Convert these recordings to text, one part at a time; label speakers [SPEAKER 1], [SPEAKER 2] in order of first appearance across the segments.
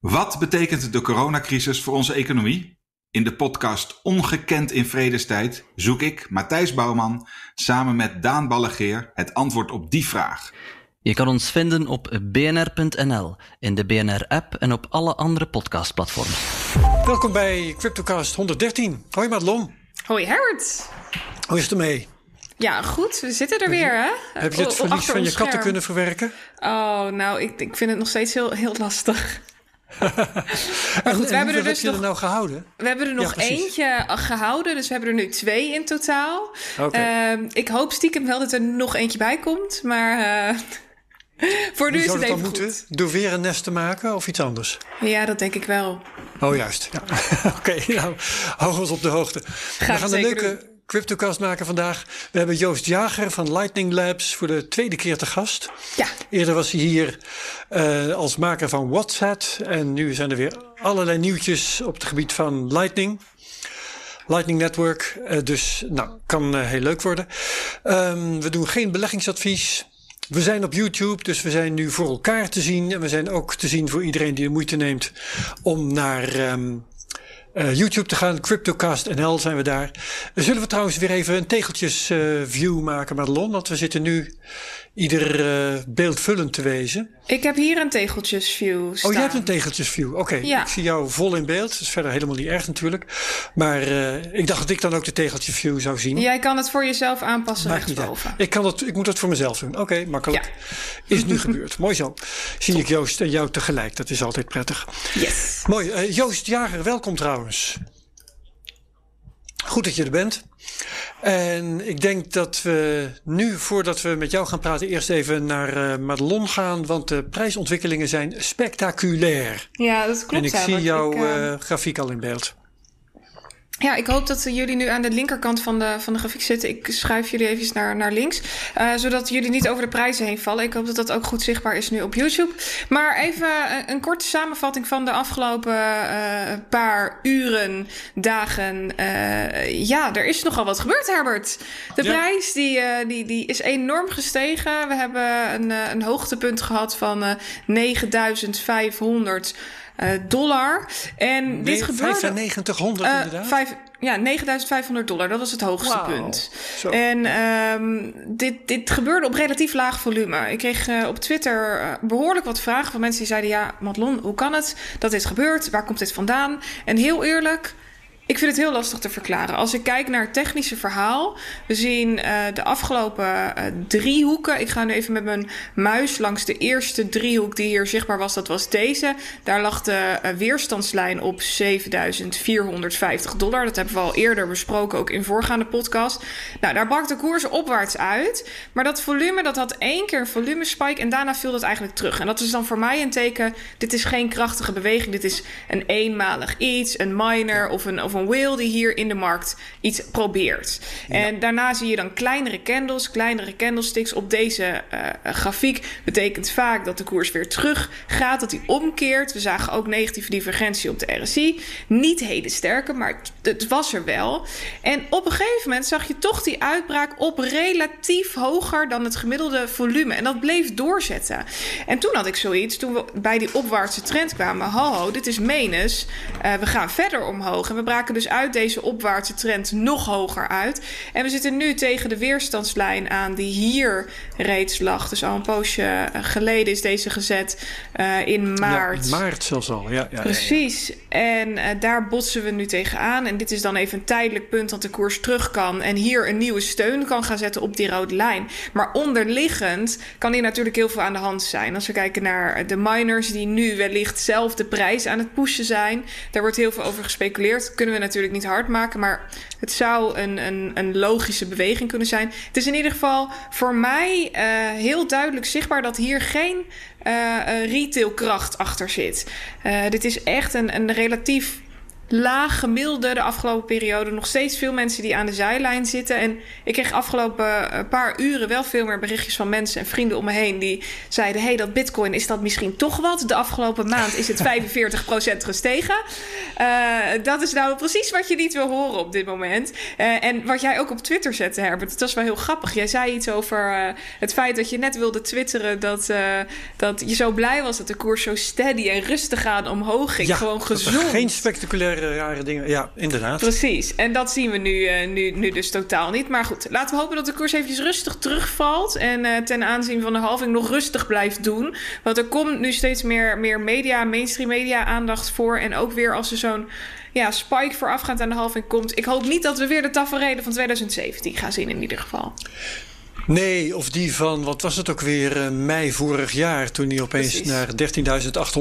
[SPEAKER 1] Wat betekent de coronacrisis voor onze economie? In de podcast Ongekend in Vredestijd zoek ik, Matthijs Bouwman, samen met Daan Ballegeer het antwoord op die vraag.
[SPEAKER 2] Je kan ons vinden op bnr.nl, in de BNR-app en op alle andere podcastplatforms.
[SPEAKER 3] Welkom bij CryptoCast 113. Hoi Madelon.
[SPEAKER 4] Hoi Herbert.
[SPEAKER 3] Hoe is het ermee?
[SPEAKER 4] Ja, goed. We zitten er weer, hè?
[SPEAKER 3] Heb je het verlies van je katten kunnen verwerken?
[SPEAKER 4] Oh, nou, ik, ik vind het nog steeds heel, heel lastig. maar goed, we hebben er dus
[SPEAKER 3] heb je er nou gehouden?
[SPEAKER 4] We hebben er nog eentje gehouden, dus we hebben er nu twee in totaal. Okay. Uh, ik hoop stiekem wel dat er nog eentje bij komt, maar uh, voor nu is het, even
[SPEAKER 3] moeten?
[SPEAKER 4] goed.
[SPEAKER 3] Door weer een nest te maken of iets anders?
[SPEAKER 4] Ja, dat denk ik wel.
[SPEAKER 3] Oh, juist. Ja. Oké, okay, nou, hou ons op de hoogte. We gaan een leuke doen. CryptoCast maken vandaag. We hebben Joost Jager van Lightning Labs voor de tweede keer te gast.
[SPEAKER 4] Ja.
[SPEAKER 3] Eerder was hij hier uh, als maker van WhatsApp. En nu zijn er weer allerlei nieuwtjes op het gebied van Lightning. Lightning Network. Uh, dus nou, kan uh, heel leuk worden. Um, we doen geen beleggingsadvies. We zijn op YouTube, dus we zijn nu voor elkaar te zien. En we zijn ook te zien voor iedereen die de moeite neemt om naar um, uh, YouTube te gaan. Cryptocast NL zijn we daar. Zullen we trouwens weer even een tegeltjes uh, view maken, Madelon? Want we zitten nu ieder uh, beeldvullend te wezen.
[SPEAKER 4] Ik heb hier een tegeltjesview staan.
[SPEAKER 3] Oh, jij hebt een tegeltjesview. Oké, okay. ja. ik zie jou vol in beeld. Dat is verder helemaal niet erg natuurlijk. Maar uh, ik dacht dat ik dan ook de tegeltjesview zou zien.
[SPEAKER 4] Jij kan het voor jezelf aanpassen rechtsboven.
[SPEAKER 3] Ik, kan het, ik moet het voor mezelf doen. Oké, okay, makkelijk. Ja. Is nu gebeurd. Mooi zo. Zie ik Joost en jou tegelijk. Dat is altijd prettig.
[SPEAKER 4] Yes.
[SPEAKER 3] Mooi. Uh, Joost Jager, welkom trouwens. Goed dat je er bent. En ik denk dat we nu, voordat we met jou gaan praten, eerst even naar uh, Madelon gaan. Want de prijsontwikkelingen zijn spectaculair.
[SPEAKER 4] Ja, dat klopt.
[SPEAKER 3] En ik zie jouw uh, grafiek al in beeld.
[SPEAKER 4] Ja, ik hoop dat jullie nu aan de linkerkant van de, van de grafiek zitten. Ik schuif jullie even naar, naar links. Uh, zodat jullie niet over de prijzen heen vallen. Ik hoop dat dat ook goed zichtbaar is nu op YouTube. Maar even een, een korte samenvatting van de afgelopen uh, paar uren, dagen. Uh, ja, er is nogal wat gebeurd, Herbert. De ja. prijs die, die, die is enorm gestegen. We hebben een, een hoogtepunt gehad van 9500 uh, dollar. En
[SPEAKER 3] nee,
[SPEAKER 4] dit gebeurde...
[SPEAKER 3] 9500 uh, inderdaad?
[SPEAKER 4] Vijf, ja, 9500 dollar. Dat was het hoogste
[SPEAKER 3] wow.
[SPEAKER 4] punt. Zo. En um, dit, dit gebeurde op relatief laag volume. Ik kreeg uh, op Twitter uh, behoorlijk wat vragen van mensen die zeiden... ja, Madelon, hoe kan het dat dit gebeurt? Waar komt dit vandaan? En heel eerlijk... Ik vind het heel lastig te verklaren. Als ik kijk naar het technische verhaal, we zien uh, de afgelopen uh, driehoeken. Ik ga nu even met mijn muis langs de eerste driehoek die hier zichtbaar was. Dat was deze. Daar lag de uh, weerstandslijn op 7450 dollar. Dat hebben we al eerder besproken, ook in voorgaande podcast. Nou, daar brak de koers opwaarts uit. Maar dat volume, dat had één keer een volumespike en daarna viel dat eigenlijk terug. En dat is dan voor mij een teken, dit is geen krachtige beweging. Dit is een eenmalig iets, een miner of een, of een whale die hier in de markt iets probeert. Ja. En daarna zie je dan kleinere candles, kleinere candlesticks op deze uh, grafiek. Betekent vaak dat de koers weer terug gaat, dat hij omkeert. We zagen ook negatieve divergentie op de RSI. Niet hele sterke, maar het, was er wel. En op een gegeven moment zag je toch die uitbraak op relatief hoger dan het gemiddelde volume. En dat bleef doorzetten. En toen had ik zoiets, toen we bij die opwaartse trend kwamen, ho, ho dit is menens. Uh, we gaan verder omhoog en we braken dus uit deze opwaartse trend nog hoger uit. En we zitten nu tegen de weerstandslijn aan die hier reeds lag. Dus al een poosje geleden is deze gezet uh, in maart.
[SPEAKER 3] Ja, maart zelfs al, ja. ja
[SPEAKER 4] Precies. Ja. En uh, daar botsen we nu tegenaan. En dit is dan even een tijdelijk punt dat de koers terug kan. En hier een nieuwe steun kan gaan zetten op die rode lijn. Maar onderliggend kan hier natuurlijk heel veel aan de hand zijn. Als we kijken naar de miners die nu wellicht zelf de prijs aan het pushen zijn. Daar wordt heel veel over gespeculeerd. Kunnen we natuurlijk niet hard maken, maar het zou een, een, een logische beweging kunnen zijn. Het is in ieder geval voor mij uh, heel duidelijk zichtbaar dat hier geen uh, retailkracht achter zit. Dit is echt een, een relatief laag gemiddelde de afgelopen periode. Nog steeds veel mensen die aan de zijlijn zitten. En ik kreeg afgelopen eh, paar uren wel veel meer berichtjes van mensen en vrienden om me heen. Die zeiden: hey, dat Bitcoin is dat misschien toch wat. De afgelopen maand is het 45% gestegen. Uh, dat is nou precies wat je niet wil horen op dit moment. Uh, en wat jij ook op Twitter zette, Herbert. Dat was wel heel grappig. Jij zei iets over het feit dat je net wilde twitteren. Dat, dat je zo blij was dat de koers zo steady en rustig aan omhoog ging.
[SPEAKER 3] Ja,
[SPEAKER 4] Gewoon gezond.
[SPEAKER 3] Geen spectaculaire rare dingen. Ja, inderdaad.
[SPEAKER 4] Precies. En dat zien we nu, uh, nu, nu dus totaal niet. Maar goed, laten we hopen dat de koers eventjes rustig terugvalt. En uh, ten aanzien van de halving nog rustig blijft doen. Want er komt nu steeds meer, meer media, mainstream media aandacht voor. En ook weer als er zo'n ja, spike voorafgaand aan de halving komt. Ik hoop niet dat we weer de tafereelen van 2017 gaan zien in ieder geval.
[SPEAKER 3] Nee, of die van, wat was het ook weer, uh, mei vorig jaar... toen hij opeens Precies. naar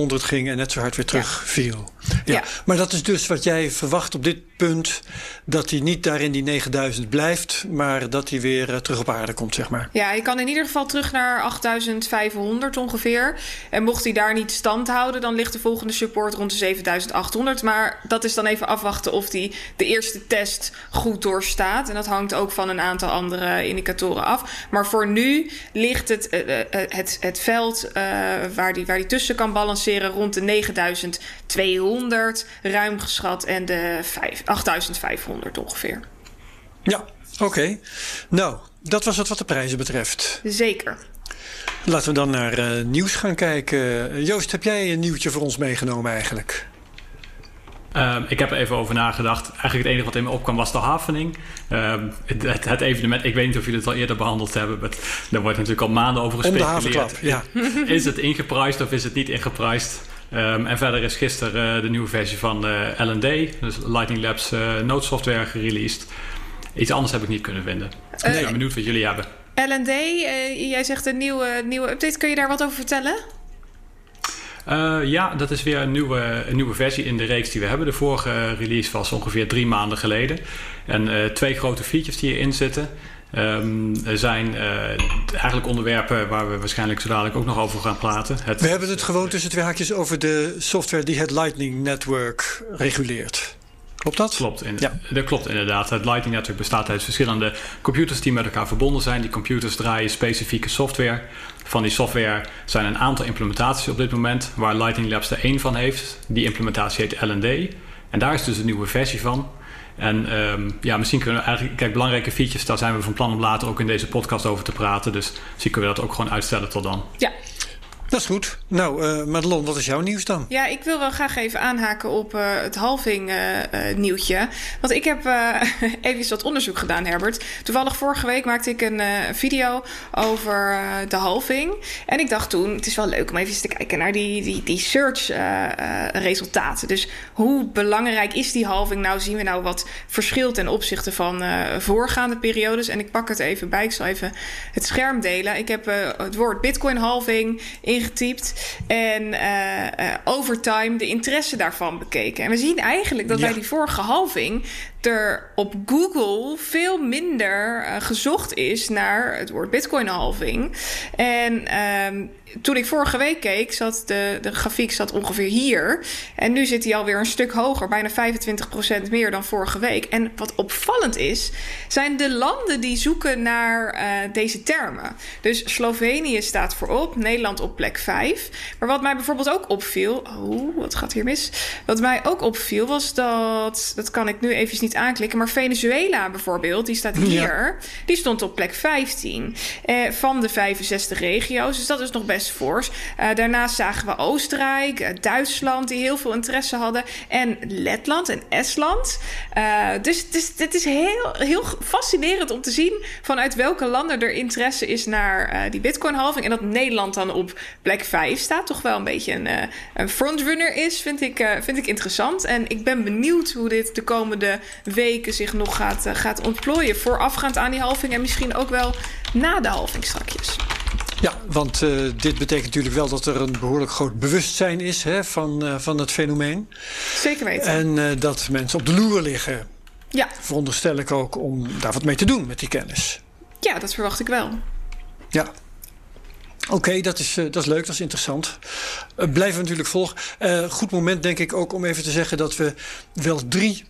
[SPEAKER 3] 13.800 ging en net zo hard weer terugviel. Ja. Ja. ja. Maar dat is dus wat jij verwacht op dit punt... dat hij niet daar in die 9000 blijft... maar dat hij weer uh, terug op aarde komt, zeg maar.
[SPEAKER 4] Ja, hij kan in ieder geval terug naar 8500 ongeveer. En mocht hij daar niet stand houden... dan ligt de volgende support rond de 7800. Maar dat is dan even afwachten of hij de eerste test goed doorstaat. En dat hangt ook van een aantal andere indicatoren af... Maar voor nu ligt het, uh, het, het veld uh, waar die, waar die tussen kan balanceren rond de 9200, ruim geschat, en de 5, 8500 ongeveer.
[SPEAKER 3] Ja, oké. Okay. Nou, dat was het wat de prijzen betreft.
[SPEAKER 4] Zeker.
[SPEAKER 3] Laten we dan naar uh, nieuws gaan kijken. Joost, heb jij een nieuwtje voor ons meegenomen eigenlijk?
[SPEAKER 5] Uh, ik heb er even over nagedacht. Eigenlijk het enige wat in me opkwam was de havening. Uh, het, het, evenement, ik weet niet of jullie het al eerder behandeld hebben. Maar daar wordt natuurlijk al maanden over gespeculeerd.
[SPEAKER 3] ja.
[SPEAKER 5] is het ingepriced of is het niet ingepriced? Um, en verder is gisteren uh, de nieuwe versie van uh, LD, dus Lightning Labs uh, noodsoftware, gereleased. Iets anders heb ik niet kunnen vinden. ik ben benieuwd wat jullie hebben.
[SPEAKER 4] LD, jij zegt een nieuwe, nieuwe update. Kun je daar wat over vertellen?
[SPEAKER 5] Uh, ja, dat is weer een nieuwe, een nieuwe versie in de reeks die we hebben. De vorige release was ongeveer drie maanden geleden. En uh, twee grote features die erin zitten. Er zijn eigenlijk onderwerpen waar we waarschijnlijk zo dadelijk ook nog over gaan praten.
[SPEAKER 3] Het, we hebben het gewoon tussen twee haakjes over de software die het Lightning Network reguleert. Klopt dat?
[SPEAKER 5] Klopt, in, ja. dat klopt inderdaad. Het Lightning Network bestaat uit verschillende computers die met elkaar verbonden zijn. Die computers draaien specifieke software. Van die software zijn een aantal implementaties op dit moment, waar Lightning Labs er één van heeft. Die implementatie heet LD. En daar is dus een nieuwe versie van. En um, ja, misschien kunnen we eigenlijk, kijk, belangrijke features, daar zijn we van plan om later ook in deze podcast over te praten. Dus misschien kunnen we dat ook gewoon uitstellen tot dan.
[SPEAKER 4] Ja,
[SPEAKER 3] dat is goed. Nou, uh, Madelon, wat is jouw nieuws dan?
[SPEAKER 4] Ja, ik wil wel graag even aanhaken op uh, het halving uh, nieuwtje. Want ik heb even wat onderzoek gedaan, Herbert. Toevallig vorige week maakte ik een video over de halving. En ik dacht toen, het is wel leuk om even te kijken naar die, die, die search resultaten. Dus hoe belangrijk is die halving nou? Zien we nou wat verschil ten opzichte van voorgaande periodes? En ik pak het even bij. Ik zal even het scherm delen. Ik heb het woord bitcoin halving in ingetypt en uh, uh, over time de interesse daarvan bekeken. En we zien eigenlijk dat ja. bij die vorige halving er op Google veel minder uh, gezocht is naar het woord Bitcoin halving. En um, toen ik vorige week keek, zat de, de grafiek zat ongeveer hier. En nu zit hij alweer een stuk hoger, bijna 25% meer dan vorige week. En wat opvallend is, zijn de landen die zoeken naar uh, deze termen. Dus Slovenië staat voorop, Nederland op plek 5. Maar wat mij bijvoorbeeld ook opviel. Oh, wat gaat hier mis? Wat mij ook opviel was dat. Dat kan ik nu eventjes niet aanklikken. Maar Venezuela bijvoorbeeld, die staat hier. Ja. Die stond op plek 15 eh, van de 65 regio's. Dus dat is nog best fors. Uh, daarnaast zagen we Oostenrijk, uh, Duitsland, die heel veel interesse hadden. En Letland en Estland. Uh, dus, dus het is heel, heel fascinerend om te zien vanuit welke landen er interesse is naar die Bitcoin-halving. En dat Nederland dan op plek 5 staat. Toch wel een beetje een, een frontrunner is, vind ik, vind ik interessant. En ik ben benieuwd hoe dit de komende weken zich nog gaat, uh, gaat ontplooien. Voorafgaand aan die halving en misschien ook wel na de halving strakjes.
[SPEAKER 3] Ja, want uh, dit betekent natuurlijk wel dat er een behoorlijk groot bewustzijn is hè, van, uh, van het fenomeen.
[SPEAKER 4] Zeker weten.
[SPEAKER 3] En uh, dat mensen op de loer liggen.
[SPEAKER 4] Ja.
[SPEAKER 3] Veronderstel ik ook om daar wat mee te doen met die kennis.
[SPEAKER 4] Ja, dat verwacht ik wel.
[SPEAKER 3] Ja. Oké, dat, is, dat is leuk, dat is interessant. blijven we natuurlijk volgen. goed moment denk ik ook om even te zeggen dat we wel drie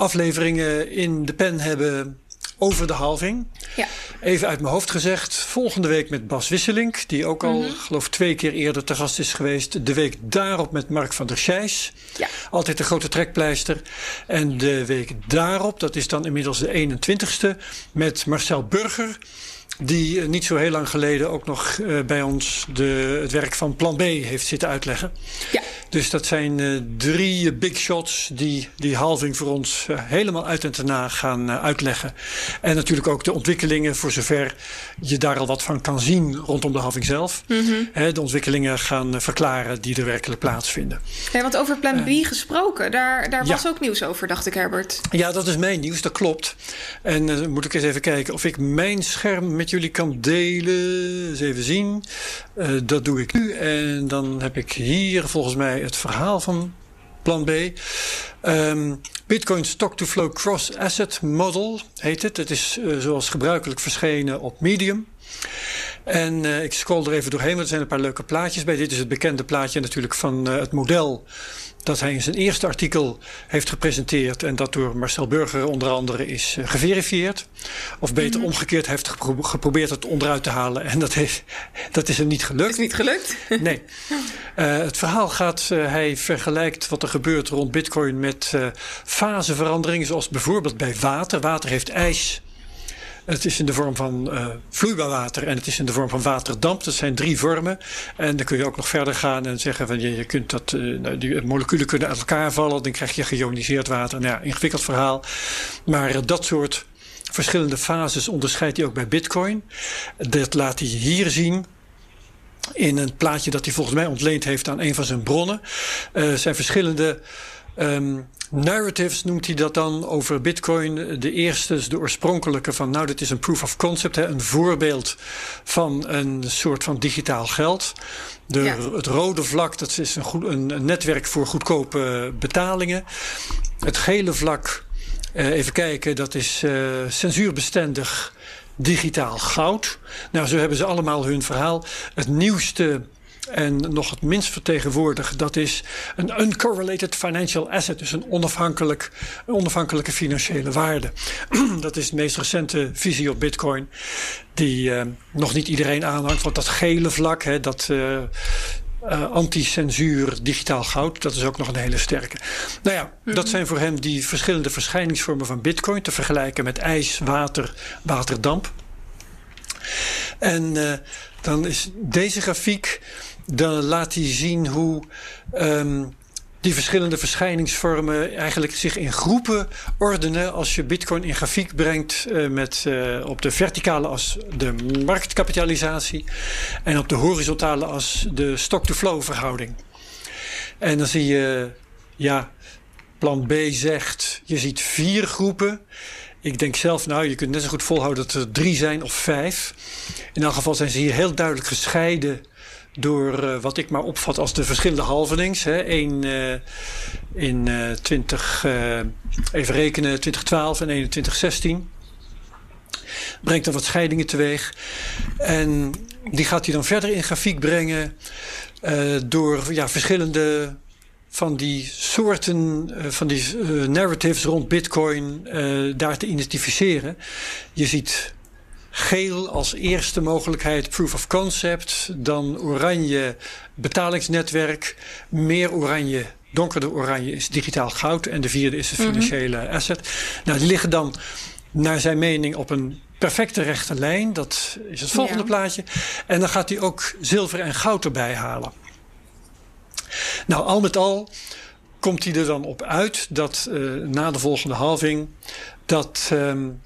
[SPEAKER 3] afleveringen in de pen hebben over de halving. Ja. Even uit mijn hoofd gezegd. Volgende week met Bas Wisselink. Die ook al, mm geloof twee keer eerder te gast is geweest. De week daarop met Mark van der Scheijs. Ja. Altijd een grote trekpleister. En de week daarop, dat is dan inmiddels de 21ste. Met Marcel Burger. Die eh, niet zo heel lang geleden ook nog uh, bij ons de, het werk van Plan B heeft zitten uitleggen. Ja. Dus dat zijn uh, drie big shots die die halving voor ons helemaal uit en te na gaan uitleggen. En natuurlijk ook de ontwikkelingen voor zover je daar al wat van kan zien rondom de halving zelf. Mm -hmm. de ontwikkelingen gaan verklaren die er werkelijk plaatsvinden.
[SPEAKER 4] Ja, want over Plan B gesproken, daar, daar was ook nieuws over, dacht ik Herbert.
[SPEAKER 3] Ja, dat is mijn nieuws, dat klopt. En moet ik eens even kijken of ik mijn scherm met jullie kan delen. Eens even zien. Uh, dat doe ik nu. En dan heb ik hier volgens mij het verhaal van plan B. Um, Bitcoin Stock-to-Flow Cross-Asset Model heet het. Het is uh, zoals gebruikelijk verschenen op Medium. En uh, ik scroll er even doorheen, want er zijn een paar leuke plaatjes bij. Dit is het bekende plaatje natuurlijk van het model dat hij in zijn eerste artikel heeft gepresenteerd en dat door Marcel Burger onder andere is uh, geverifieerd. Of beter mm -hmm. omgekeerd heeft gepro geprobeerd het onderuit te halen en dat, heeft, dat is hem niet gelukt.
[SPEAKER 4] Is niet gelukt?
[SPEAKER 3] nee. Uh, het verhaal gaat, uh, hij vergelijkt wat er gebeurt rond bitcoin met faseveranderingen zoals bijvoorbeeld bij water. Water heeft ijs het is in de vorm van uh, vloeibaar water en het is in de vorm van waterdamp. Dat zijn drie vormen. En dan kun je ook nog verder gaan en zeggen van je, je kunt dat, uh, die moleculen kunnen uit elkaar vallen. Dan krijg je geïoniseerd water. Nou ja, ingewikkeld verhaal. Maar uh, dat soort verschillende fases onderscheidt hij ook bij Bitcoin. Dat laat hij hier zien in een plaatje dat hij volgens mij ontleend heeft aan een van zijn bronnen. Er zijn verschillende um, narratives noemt hij dat dan over Bitcoin. De eerste is de oorspronkelijke van, nou, dit is een proof of concept, hè, een voorbeeld van een soort van digitaal geld. De, ja. Het rode vlak, dat is een, goed, een, een netwerk voor goedkope betalingen. Het gele vlak, uh, even kijken, dat is uh, censuurbestendig digitaal goud. Nou, zo hebben ze allemaal hun verhaal. Het nieuwste en nog het minst vertegenwoordigd, dat is een uncorrelated financial asset, dus een, onafhankelijk, onafhankelijke financiële waarde. dat is de meest recente visie op Bitcoin, die uh, nog niet iedereen aanhangt. Want dat gele vlak, hè, dat. Uh, uh, anti-censuur digitaal goud. Dat is ook nog een hele sterke. Nou ja, dat zijn voor hem die verschillende verschijningsvormen van bitcoin. Te vergelijken met ijs, water, waterdamp. En uh, dan is deze grafiek dan laat hij zien hoe um, die verschillende verschijningsvormen eigenlijk zich in groepen ordenen. Als je bitcoin in grafiek brengt uh, met uh, op de verticale as de marktkapitalisatie en op de horizontale as de stock-to-flow verhouding. En dan zie je, ja, plan B zegt, je ziet vier groepen. Ik denk zelf, nou, je kunt net zo goed volhouden dat er drie zijn of vijf. In elk geval zijn ze hier heel duidelijk gescheiden door uh, wat ik maar opvat als de verschillende halvenings. Eén uh, in uh, 20, even rekenen, 2012 en 1 in 2016. Brengt dan wat scheidingen teweeg. En die gaat hij dan verder in grafiek brengen door ja, verschillende van die soorten, van die narratives rond Bitcoin daar te identificeren. Je ziet Geel als eerste mogelijkheid proof of concept. Dan oranje betalingsnetwerk. Meer oranje, donkerder oranje is digitaal goud. En de vierde is de mhm. financiële mm -hmm. asset. Nou, die liggen dan naar zijn mening op een perfecte rechte lijn. Dat is het volgende ja. plaatje. En dan gaat hij ook zilver en goud erbij halen. Nou, al met al komt hij er dan op uit dat uh, na de volgende halving dat um,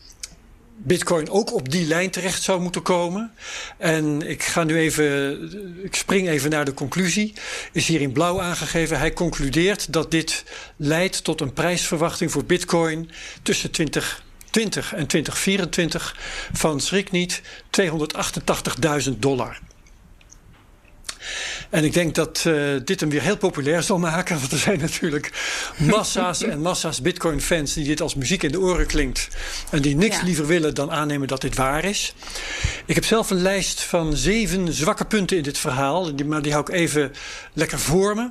[SPEAKER 3] Bitcoin ook op die lijn terecht zou moeten komen. En ik ga nu even, ik spring even naar de conclusie. Is hier in blauw aangegeven. Hij concludeert dat dit leidt tot een prijsverwachting voor Bitcoin tussen 2020 en 2024 van schrik niet 288.000 dollar. En ik denk dat uh, dit hem weer heel populair zal maken. Want er zijn natuurlijk massa's en massa's Bitcoin-fans die dit als muziek in de oren klinkt. En die niks ja. liever willen dan aannemen dat dit waar is. Ik heb zelf een lijst van zeven zwakke punten in dit verhaal. Die, maar die hou ik even lekker voor me.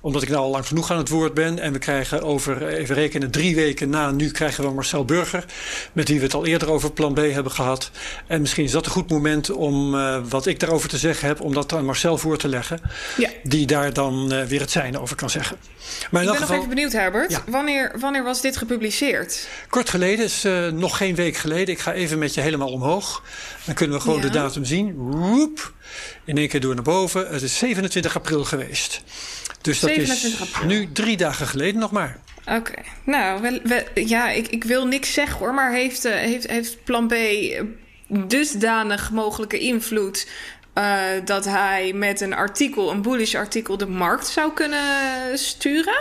[SPEAKER 3] Omdat ik nou al lang genoeg aan het woord ben. En we krijgen over, even rekenen, drie weken na nu krijgen we Marcel Burger. Met wie we het al eerder over plan B hebben gehad. En misschien is dat een goed moment om uh, wat ik daarover te zeggen heb. Om dat aan Marcel voor te leggen. Ja. Die daar dan uh, weer het zijne over kan zeggen.
[SPEAKER 4] Maar ik ben geval, nog even benieuwd Herbert. Ja. Wanneer, wanneer was dit gepubliceerd?
[SPEAKER 3] Kort geleden, is uh, nog geen week geleden. Ik ga even met je helemaal omhoog. Dan kunnen we gewoon ja. de datum zien. Woep, in één keer door naar boven. Het is 27 april geweest. Dus dat is april. nu drie dagen geleden nog maar.
[SPEAKER 4] Oké, okay. nou, wel, wel, ja, ik, ik wil niks zeggen hoor, maar heeft, uh, heeft, heeft plan B dusdanig mogelijke invloed uh, dat hij met een artikel, een bullish artikel, de markt zou kunnen sturen?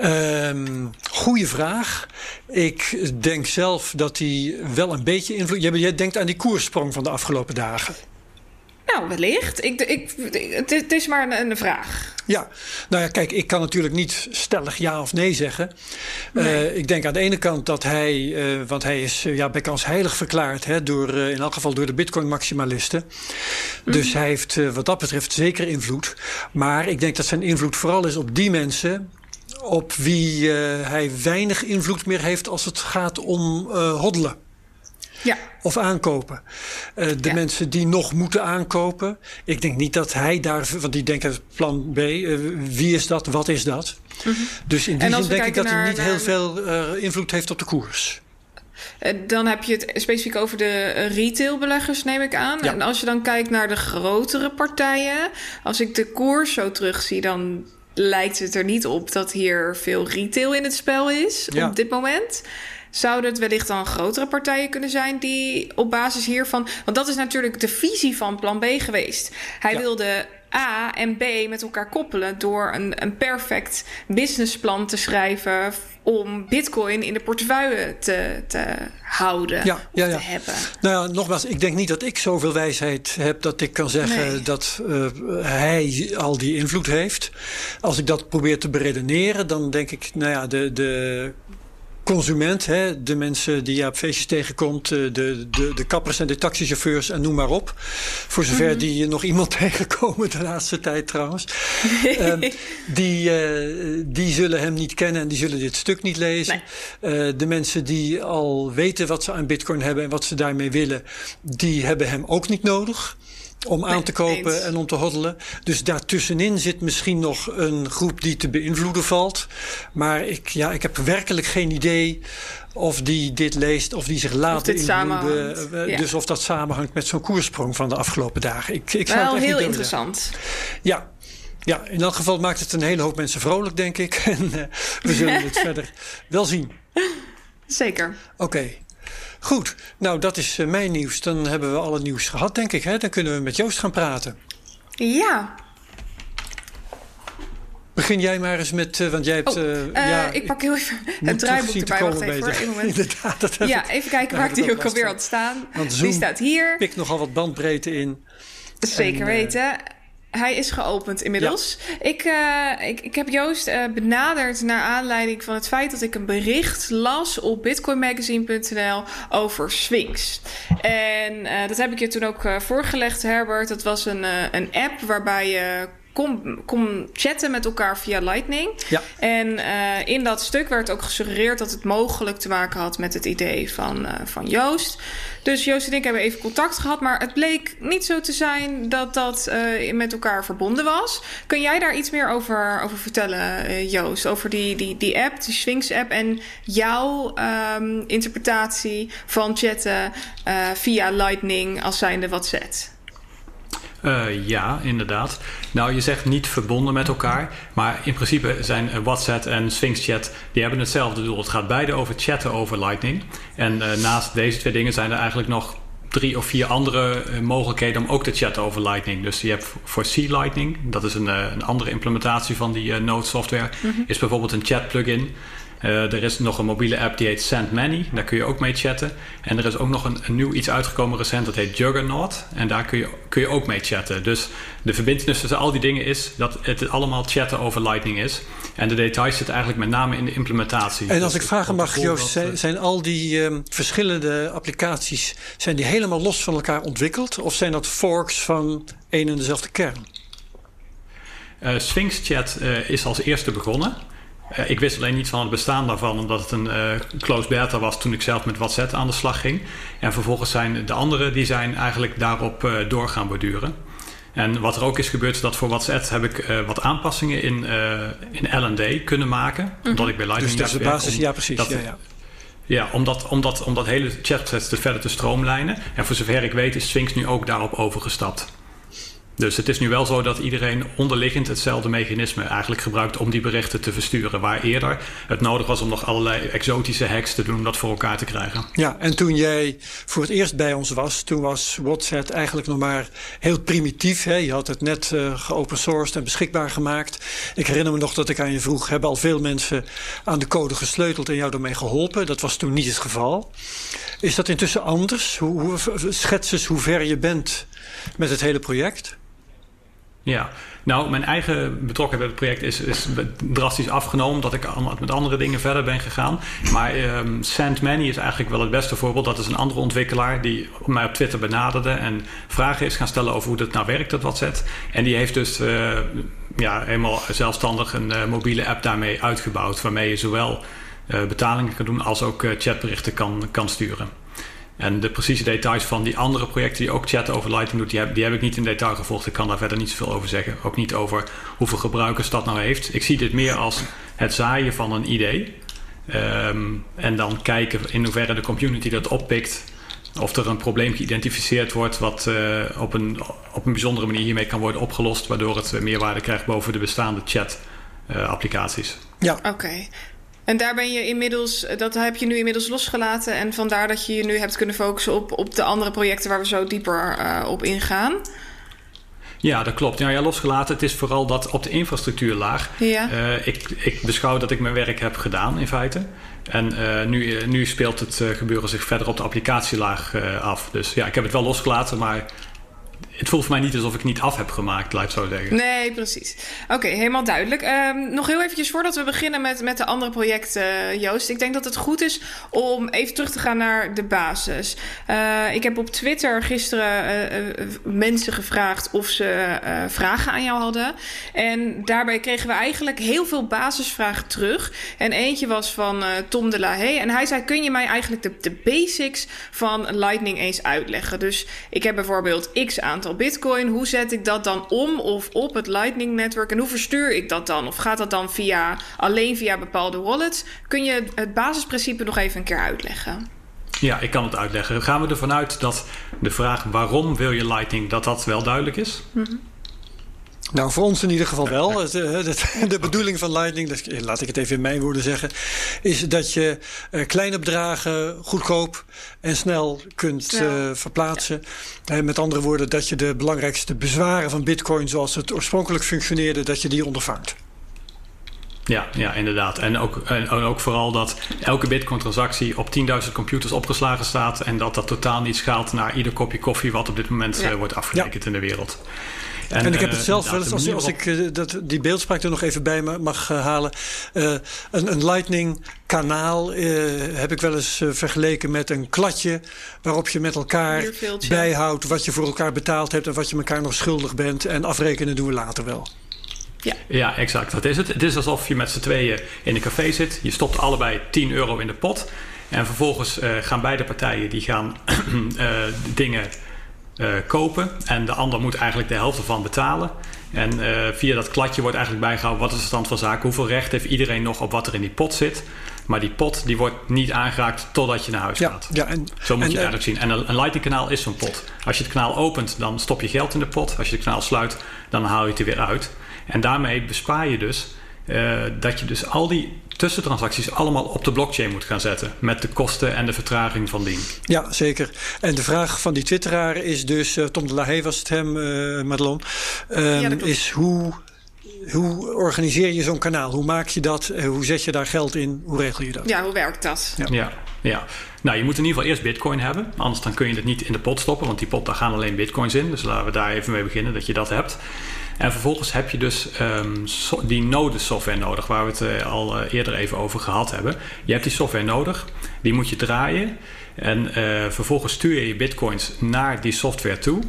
[SPEAKER 3] Um, goeie vraag. Ik denk zelf dat hij wel een beetje invloed. Jij denkt aan die koerssprong van de afgelopen dagen.
[SPEAKER 4] Nou, wellicht. Ik, ik, het, het is maar een, een, vraag.
[SPEAKER 3] Ja, nou ja, kijk, ik kan natuurlijk niet stellig ja of nee zeggen. Nee. Uh, ik denk aan de ene kant dat hij, uh, want hij is uh, ja, bij kans heilig verklaard, hè, door, in elk geval door de Bitcoin-maximalisten. Mm -hmm. Dus hij heeft wat dat betreft zeker invloed. Maar ik denk dat zijn invloed vooral is op die mensen op wie hij weinig invloed meer heeft als het gaat om hoddelen. Ja. Of aankopen. Uh, de ja. mensen die nog moeten aankopen. Ik denk niet dat hij daar. Want die denken plan B. Uh, wie is dat? Wat is dat? Mm -hmm. Dus in die zin denk ik dat hij niet naar... heel veel uh, invloed heeft op de koers.
[SPEAKER 4] Dan heb je het specifiek over de retailbeleggers, neem ik aan. Ja. En als je dan kijkt naar de grotere partijen. Als ik de koers zo terugzie, dan lijkt het er niet op dat hier veel retail in het spel is ja. op dit moment. Zouden het wellicht dan grotere partijen kunnen zijn die op basis hiervan. Want dat is natuurlijk de visie van plan B geweest. Hij ja. wilde A en B met elkaar koppelen door een, een perfect businessplan te schrijven om Bitcoin in de portefeuille te, te houden. Ja, ja, ja. Te hebben.
[SPEAKER 3] Nou ja, nogmaals, ik denk niet dat ik zoveel wijsheid heb dat ik kan zeggen nee. dat uh, hij al die invloed heeft. Als ik dat probeer te beredeneren, dan denk ik, nou ja, de. de consument, hè, de mensen die je op feestjes tegenkomt, de, de, de kappers en de taxichauffeurs en noem maar op. Voor zover mm -hmm. die nog iemand tegenkomen de laatste tijd trouwens. um, die, uh, die zullen hem niet kennen en die zullen dit stuk niet lezen. Nee. Uh, de mensen die al weten wat ze aan bitcoin hebben en wat ze daarmee willen, die hebben hem ook niet nodig om aan te kopen en om te hoddelen. Dus daartussenin zit misschien nog een groep die te beïnvloeden valt. Maar ik, ja, ik heb werkelijk geen idee of die dit leest, of die zich laat beïnvloeden. Ja. Dus of dat samenhangt met zo'n koersprong van de afgelopen dagen. Ik, ik
[SPEAKER 4] Wel heel interessant.
[SPEAKER 3] Ja, ja, in elk geval maakt het een hele hoop mensen vrolijk, denk ik. En uh, we zullen het verder wel zien.
[SPEAKER 4] Zeker.
[SPEAKER 3] Oké. Okay. Goed, nou dat is uh, mijn nieuws. Dan hebben we alle nieuws gehad, denk ik. Hè? Dan kunnen we met Joost gaan praten.
[SPEAKER 4] Ja.
[SPEAKER 3] Begin jij maar eens met, uh, want jij hebt...
[SPEAKER 4] Oh, uh, ja, ik pak heel even het draaiboek erbij. Wacht even één moment.
[SPEAKER 3] Inderdaad, dat
[SPEAKER 4] ja, ik, even kijken waar ik die ook alweer had staan. Want die staat hier.
[SPEAKER 3] Pik nogal wat bandbreedte in.
[SPEAKER 4] Zeker en, weten. Hij is geopend inmiddels. Ja. Ik, uh, ik, ik heb Joost uh, benaderd naar aanleiding van het feit dat ik een bericht las op bitcoinmagazine.nl over Sphinx. En uh, dat heb ik je toen ook voorgelegd, Herbert. Dat was een, een app waarbij je kom, kom chatten met elkaar via Lightning.
[SPEAKER 3] Ja.
[SPEAKER 4] En uh, in dat stuk werd ook gesuggereerd dat het mogelijk te maken had met het idee van, uh, van Joost. Dus Joost en ik hebben even contact gehad, maar het bleek niet zo te zijn dat dat uh, met elkaar verbonden was. Kun jij daar iets meer over, over vertellen, Joost? Over die, die, die app, die Sphinx-app en jouw um, interpretatie van chatten via Lightning als zijnde zet?
[SPEAKER 5] Uh, ja, inderdaad. Nou, je zegt niet verbonden met elkaar. Maar in principe zijn WhatsApp en Sphinx Chat... die hebben hetzelfde doel. Het gaat beide over chatten over Lightning. En uh, naast deze twee dingen zijn er eigenlijk nog drie of vier andere eh, mogelijkheden om ook te chatten over Lightning. Dus je hebt voor C Lightning, dat is een, eh, een andere implementatie van die Node software, is bijvoorbeeld een chat plugin. Er is nog een mobiele app die heet Send Many. Daar kun je ook mee chatten. En er is ook nog een, een, nieuw iets uitgekomen recent. Dat heet Juggernaut. En daar kun je, kun je ook mee chatten. Dus de verbindenis tussen al die dingen is dat het allemaal chatten over Lightning is. En de details zitten eigenlijk met name in de implementatie.
[SPEAKER 3] En als dus ik vragen mag, Joost, zijn, zijn, al die um, verschillende applicaties... zijn die helemaal los van elkaar ontwikkeld? Of zijn dat forks van één en dezelfde kern?
[SPEAKER 5] Uh, Sphinx Chat uh, is als eerste begonnen. Uh, ik wist alleen niet van het bestaan daarvan, omdat het een uh, closed beta was toen ik zelf met WhatsApp aan de slag ging. En vervolgens zijn de andere die zijn eigenlijk daarop uh, door gaan borduren. En wat er ook is gebeurd, is dat voor WhatsApp heb ik uh, wat aanpassingen in, uh, in L&D kunnen maken. Mm -hmm. Omdat ik bij Lightning
[SPEAKER 3] Dus dat is de basis, om, ja precies. Dat, ja, ja.
[SPEAKER 5] ja, om, dat, om, dat, om dat hele chatproces te verder te stroomlijnen. En voor zover ik weet is Sphinx nu ook daarop overgestapt. Dus het is nu wel zo dat iedereen onderliggend hetzelfde mechanisme eigenlijk gebruikt om die berichten te versturen. Waar eerder het nodig was om nog allerlei exotische hacks te doen om dat voor elkaar te krijgen.
[SPEAKER 3] Ja, en toen jij voor het eerst bij ons was, toen was WhatsApp eigenlijk nog maar heel primitief. Hè? Je had het net uh, geopen sourced en beschikbaar gemaakt. Ik herinner me nog dat ik aan je vroeg, hebben al veel mensen aan de code gesleuteld en jou daarmee geholpen? Dat was toen niet het geval. Is dat intussen anders? Hoe, hoe, schets eens hoe ver je bent met het hele project?
[SPEAKER 5] Ja, nou, mijn eigen betrokkenheid bij het project is, is drastisch afgenomen, dat ik met andere dingen verder ben gegaan. Maar um, Sandmany is eigenlijk wel het beste voorbeeld. Dat is een andere ontwikkelaar die mij op Twitter benaderde en vragen is gaan stellen over hoe dat nou werkt, dat WhatsApp. En die heeft dus uh, ja, helemaal zelfstandig een uh, mobiele app daarmee uitgebouwd, waarmee je zowel uh, betalingen kan doen als ook chatberichten kan, kan sturen. En de precieze details van die andere projecten die ook chatten over Lightning doet, die heb, die heb ik niet in detail gevolgd. Ik kan daar verder niet zoveel over zeggen. Ook niet over hoeveel gebruikers dat nou heeft. Ik zie dit meer als het zaaien van een idee. Um, en dan kijken in hoeverre de community dat oppikt. Of er een probleem geïdentificeerd wordt wat uh, op, een, op een bijzondere manier hiermee kan worden opgelost. Waardoor het meerwaarde krijgt boven de bestaande chat uh, applicaties.
[SPEAKER 4] Ja, oké. Okay. En daar ben je inmiddels, dat heb je nu inmiddels losgelaten. En vandaar dat je je nu hebt kunnen focussen op, op de andere projecten waar we zo dieper uh, op ingaan.
[SPEAKER 5] Ja, dat klopt. Nou ja, losgelaten. Het is vooral dat op de infrastructuurlaag.
[SPEAKER 4] Ja.
[SPEAKER 5] Uh, ik, ik beschouw dat ik mijn werk heb gedaan in feite. En uh, nu, nu speelt het gebeuren zich verder op de applicatielaag af. Dus ja, ik heb het wel losgelaten, maar het voelt voor mij niet alsof ik niet af heb gemaakt, laat ik zo zeggen.
[SPEAKER 4] Nee, precies. Oké, helemaal duidelijk. Um, nog heel eventjes voordat we beginnen met, met de andere projecten, Joost. Ik denk dat het goed is om even terug te gaan naar de basis. Uh, ik heb op Twitter gisteren uh, uh, mensen gevraagd of ze vragen aan jou hadden. En daarbij kregen we eigenlijk heel veel basisvragen terug. En eentje was van Tom de La Haye. En hij zei, kun je mij eigenlijk de, de basics van Lightning eens uitleggen? Dus ik heb bijvoorbeeld x aantal bitcoin. Hoe zet ik dat dan om of op het Lightning netwerk? En hoe verstuur ik dat dan? Of gaat dat dan via, alleen via bepaalde wallets? Kun je het basisprincipe nog even een keer uitleggen?
[SPEAKER 5] Ja, ik kan het uitleggen. Gaan we ervan uit dat de vraag waarom wil je Lightning, dat dat wel duidelijk is?
[SPEAKER 4] Mm -hmm.
[SPEAKER 3] Nou, voor ons in ieder geval wel. De, de bedoeling van Lightning, laat ik het even in mijn woorden zeggen, is dat je uh, kleine bedragen goedkoop en snel kunt uh, verplaatsen. Ja. met andere woorden, dat je de belangrijkste bezwaren van Bitcoin, zoals het oorspronkelijk functioneerde, dat je die ondervangt.
[SPEAKER 5] Ja, ja, inderdaad. En ook, en ook vooral dat elke Bitcoin-transactie op 10.000 computers opgeslagen staat en dat dat totaal niet schaalt naar ieder kopje koffie wat op dit moment ja. wordt afgerekend ja. in de wereld.
[SPEAKER 3] En, en, ik heb het zelf wel eens, als, als ik uh, dat, die beeldspraak er nog even bij mag uh, halen. Uh, een, een Lightning kanaal heb ik wel eens vergeleken met een kladje. Waarop je met elkaar bijhoudt wat je voor elkaar betaald hebt. En wat je elkaar nog schuldig bent. En afrekenen doen we later wel.
[SPEAKER 5] Ja. ja, exact. Dat is het. Het is alsof je met z'n tweeën in een café zit. Je stopt allebei 10 euro in de pot. En vervolgens gaan beide partijen die gaan dingen uh, kopen. En de ander moet eigenlijk de helft ervan betalen. En uh, via dat kladje wordt eigenlijk bijgehouden wat is de stand van zaken. Hoeveel recht heeft iedereen nog op wat er in die pot zit. Maar die pot die wordt niet aangeraakt totdat je naar huis
[SPEAKER 3] ja,
[SPEAKER 5] gaat.
[SPEAKER 3] Ja, en,
[SPEAKER 5] Zo moet
[SPEAKER 3] en,
[SPEAKER 5] je het eigenlijk zien. En een, een Lightning kanaal is zo'n pot. Als je het kanaal opent, dan stop je geld in de pot. Als je het kanaal sluit, dan haal je het er weer uit. En daarmee bespaar je dus uh, dat je dus al die tussentransacties allemaal op de blockchain moet gaan zetten. Met de kosten en de vertraging van dien.
[SPEAKER 3] Ja, zeker. En de vraag van die twitteraar is dus, uh, Tom de Lahey was het hem, uh, Madelon, um, is hoe, hoe organiseer je zo'n kanaal? Hoe maak je dat? Hoe zet je daar geld in? Hoe regel je dat?
[SPEAKER 4] Ja, hoe werkt dat?
[SPEAKER 5] Ja. ja. Ja, nou je moet in ieder geval eerst bitcoin hebben. Anders dan kun je het niet in de pot stoppen, want die pot daar gaan alleen bitcoins in. Dus laten we daar even mee beginnen, dat je dat hebt. En vervolgens heb je dus so die node software nodig, waar we het uh, al uh, eerder even over gehad hebben. Je hebt die software nodig, die moet je draaien. En uh, vervolgens stuur je je bitcoins naar die software toe.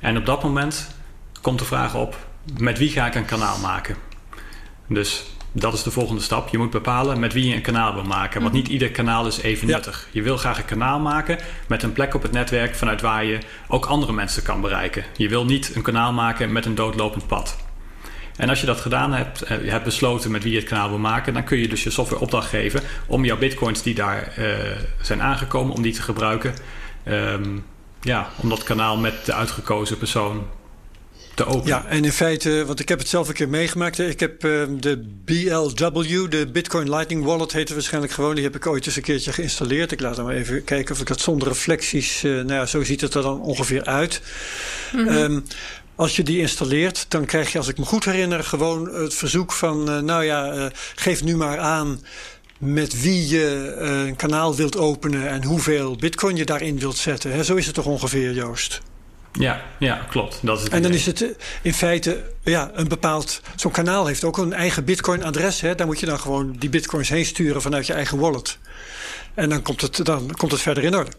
[SPEAKER 5] En op dat moment komt de vraag op, met wie ga ik een kanaal maken? Dus dat is de volgende stap. Je moet bepalen met wie je een kanaal wil maken. Want niet ieder kanaal is even ja. nuttig. Je wil graag een kanaal maken met een plek op het netwerk vanuit waar je ook andere mensen kan bereiken. Je wil niet een kanaal maken met een doodlopend pad. En als je dat gedaan hebt, je hebt besloten met wie je het kanaal wil maken, dan kun je dus je software opdracht geven om jouw bitcoins die daar uh, zijn aangekomen, om die te gebruiken. Um, ja, om dat kanaal met de uitgekozen persoon te openen.
[SPEAKER 3] Ja, en in feite, want ik heb het zelf een keer meegemaakt. Ik heb uh, de BLW, de Bitcoin Lightning Wallet heet het waarschijnlijk gewoon. Die heb ik ooit eens een keertje geïnstalleerd. Ik laat dan maar even kijken of ik dat zonder reflecties... Uh, nou ja, zo ziet het er dan ongeveer uit. Mm -hmm. um, als je die installeert, dan krijg je, als ik me goed herinner, gewoon het verzoek van: uh, nou ja, uh, geef nu maar aan met wie je uh, een kanaal wilt openen en hoeveel bitcoin je daarin wilt zetten. Hè? Zo is het toch ongeveer, Joost?
[SPEAKER 5] Ja, ja, klopt. Dat is het
[SPEAKER 3] en dan is het in feite ja, een bepaald. Zo'n kanaal heeft ook een eigen Bitcoin-adres. Daar moet je dan gewoon die bitcoins heen sturen vanuit je eigen wallet. En dan komt het, dan komt het verder in orde.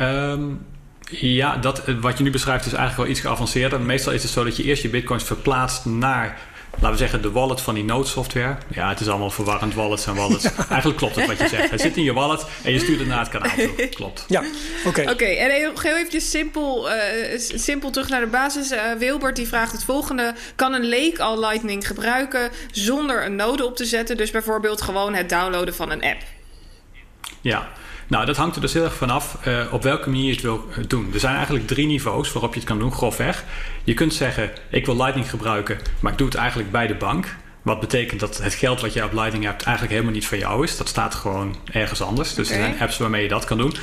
[SPEAKER 5] Um, ja, dat, wat je nu beschrijft is eigenlijk wel iets geavanceerder. Meestal is het zo dat je eerst je bitcoins verplaatst naar laten we zeggen, de wallet van die node software. Ja, het is allemaal verwarrend, wallets en wallets. Ja. Eigenlijk klopt het wat je zegt. Het zit in je wallet en je stuurt het naar het kanaal toe. Klopt.
[SPEAKER 3] Ja, oké.
[SPEAKER 4] Oké, okay, en heel, eventjes simpel, uh, simpel terug naar de basis. Uh, Wilbert die vraagt het volgende. Kan een leek al Lightning gebruiken zonder een node op te zetten? Dus bijvoorbeeld gewoon het downloaden van een app.
[SPEAKER 5] Ja, nou, dat hangt er dus heel erg vanaf uh, op welke manier je het wil doen. Er zijn eigenlijk drie niveaus waarop je het kan doen, grofweg. Je kunt zeggen, ik wil Lightning gebruiken, maar ik doe het eigenlijk bij de bank. Wat betekent dat het geld wat je op Lightning hebt eigenlijk helemaal niet van jou is. Dat staat gewoon ergens anders. Dus okay. er zijn apps waarmee je dat kan doen.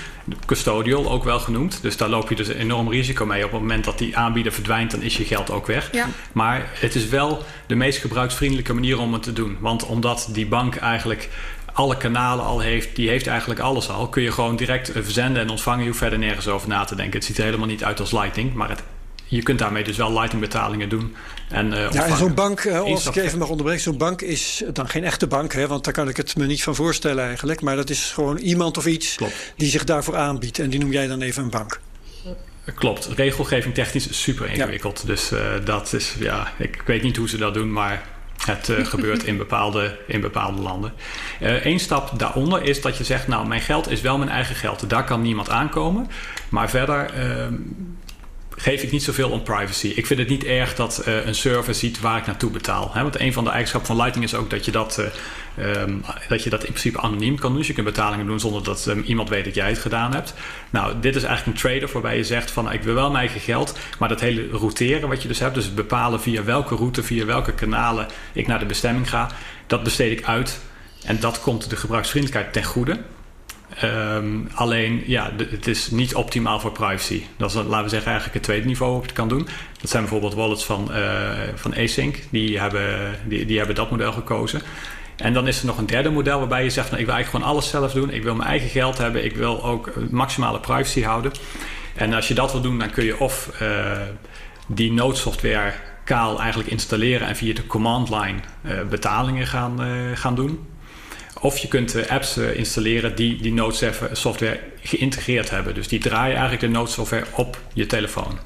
[SPEAKER 5] Custodial ook wel genoemd. Dus daar loop je dus enorm risico mee. Op het moment dat die aanbieder verdwijnt, dan is je geld ook weg.
[SPEAKER 4] Ja.
[SPEAKER 5] Maar het is wel de meest gebruiksvriendelijke manier om het te doen. Want omdat die bank eigenlijk alle kanalen al heeft, die heeft eigenlijk alles al. Kun je gewoon direct verzenden en ontvangen. Je hoeft verder nergens over na te denken. Het ziet er helemaal niet uit als Lightning, maar het, je kunt daarmee dus wel Lightning betalingen doen. En, uh,
[SPEAKER 3] ja, en zo'n bank, uh, als ik even mag onderbreken, zo'n bank is dan geen echte bank, hè, want daar kan ik het me niet van voorstellen eigenlijk. Maar dat is gewoon iemand of iets
[SPEAKER 5] Klopt.
[SPEAKER 3] die zich daarvoor aanbiedt. En die noem jij dan even een bank.
[SPEAKER 5] Klopt, regelgeving technisch is super ingewikkeld. Ja. Dus uh, dat is, ja, ik weet niet hoe ze dat doen, maar het uh, gebeurt in bepaalde, in bepaalde landen. Eén uh, stap daaronder is dat je zegt: Nou, mijn geld is wel mijn eigen geld. Daar kan niemand aankomen. Maar verder uh, geef ik niet zoveel om privacy. Ik vind het niet erg dat uh, een server ziet waar ik naartoe betaal. Want een van de eigenschappen van Lightning is ook dat je dat, um, dat je dat in principe anoniem kan doen. Dus je kunt betalingen doen zonder dat um, iemand weet dat jij het gedaan hebt. Nou, dit is eigenlijk een trade-off waarbij je zegt van ik wil wel mijn eigen geld, maar dat hele routeren wat je dus hebt, dus bepalen via welke route, via welke kanalen ik naar de bestemming ga, dat besteed ik uit. En dat komt de gebruiksvriendelijkheid ten goede. Um, alleen, ja, het is niet optimaal voor privacy. Dat is, laten we zeggen, eigenlijk het tweede niveau waarop je het kan doen. Dat zijn bijvoorbeeld wallets van, uh, van Async. Die hebben, die, die hebben dat model gekozen. En dan is er nog een derde model waarbij je zegt... Nou, ik wil eigenlijk gewoon alles zelf doen. Ik wil mijn eigen geld hebben. Ik wil ook maximale privacy houden. En als je dat wil doen, dan kun je of uh, die noodsoftware kaal eigenlijk installeren... en via de command line uh, betalingen gaan, gaan doen... Of je kunt apps installeren die die Node software geïntegreerd hebben. Dus die draaien eigenlijk de Node software op je telefoon.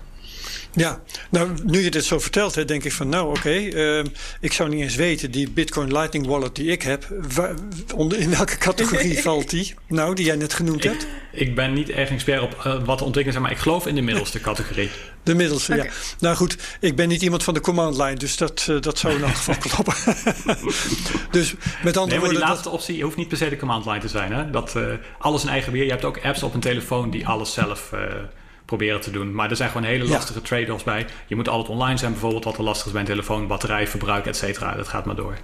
[SPEAKER 3] Ja, nou nu je dit zo vertelt, hè, denk ik van nou oké, okay, uh, ik zou niet eens weten, die Bitcoin Lightning Wallet die ik heb, waar, onder, in welke categorie valt die? Nou, die jij net genoemd
[SPEAKER 5] ik,
[SPEAKER 3] hebt?
[SPEAKER 5] Ik ben niet erg expert op uh, wat de ontwikkelingen zijn, maar ik geloof in de middelste categorie.
[SPEAKER 3] De middelste, okay. ja. Nou goed, ik ben niet iemand van de command line, dus dat, uh, dat zou in elk geval kloppen. dus met andere
[SPEAKER 5] nee,
[SPEAKER 3] woorden.
[SPEAKER 5] die laatste optie hoeft niet per se de command line te zijn. Hè? Dat uh, alles in eigen beheer. Je hebt ook apps op een telefoon die alles zelf proberen te doen. Maar er zijn gewoon hele lastige trade-offs bij. Je moet altijd online zijn bijvoorbeeld, wat er lastig is bij een telefoon, batterijverbruik, et cetera. Dat gaat maar door.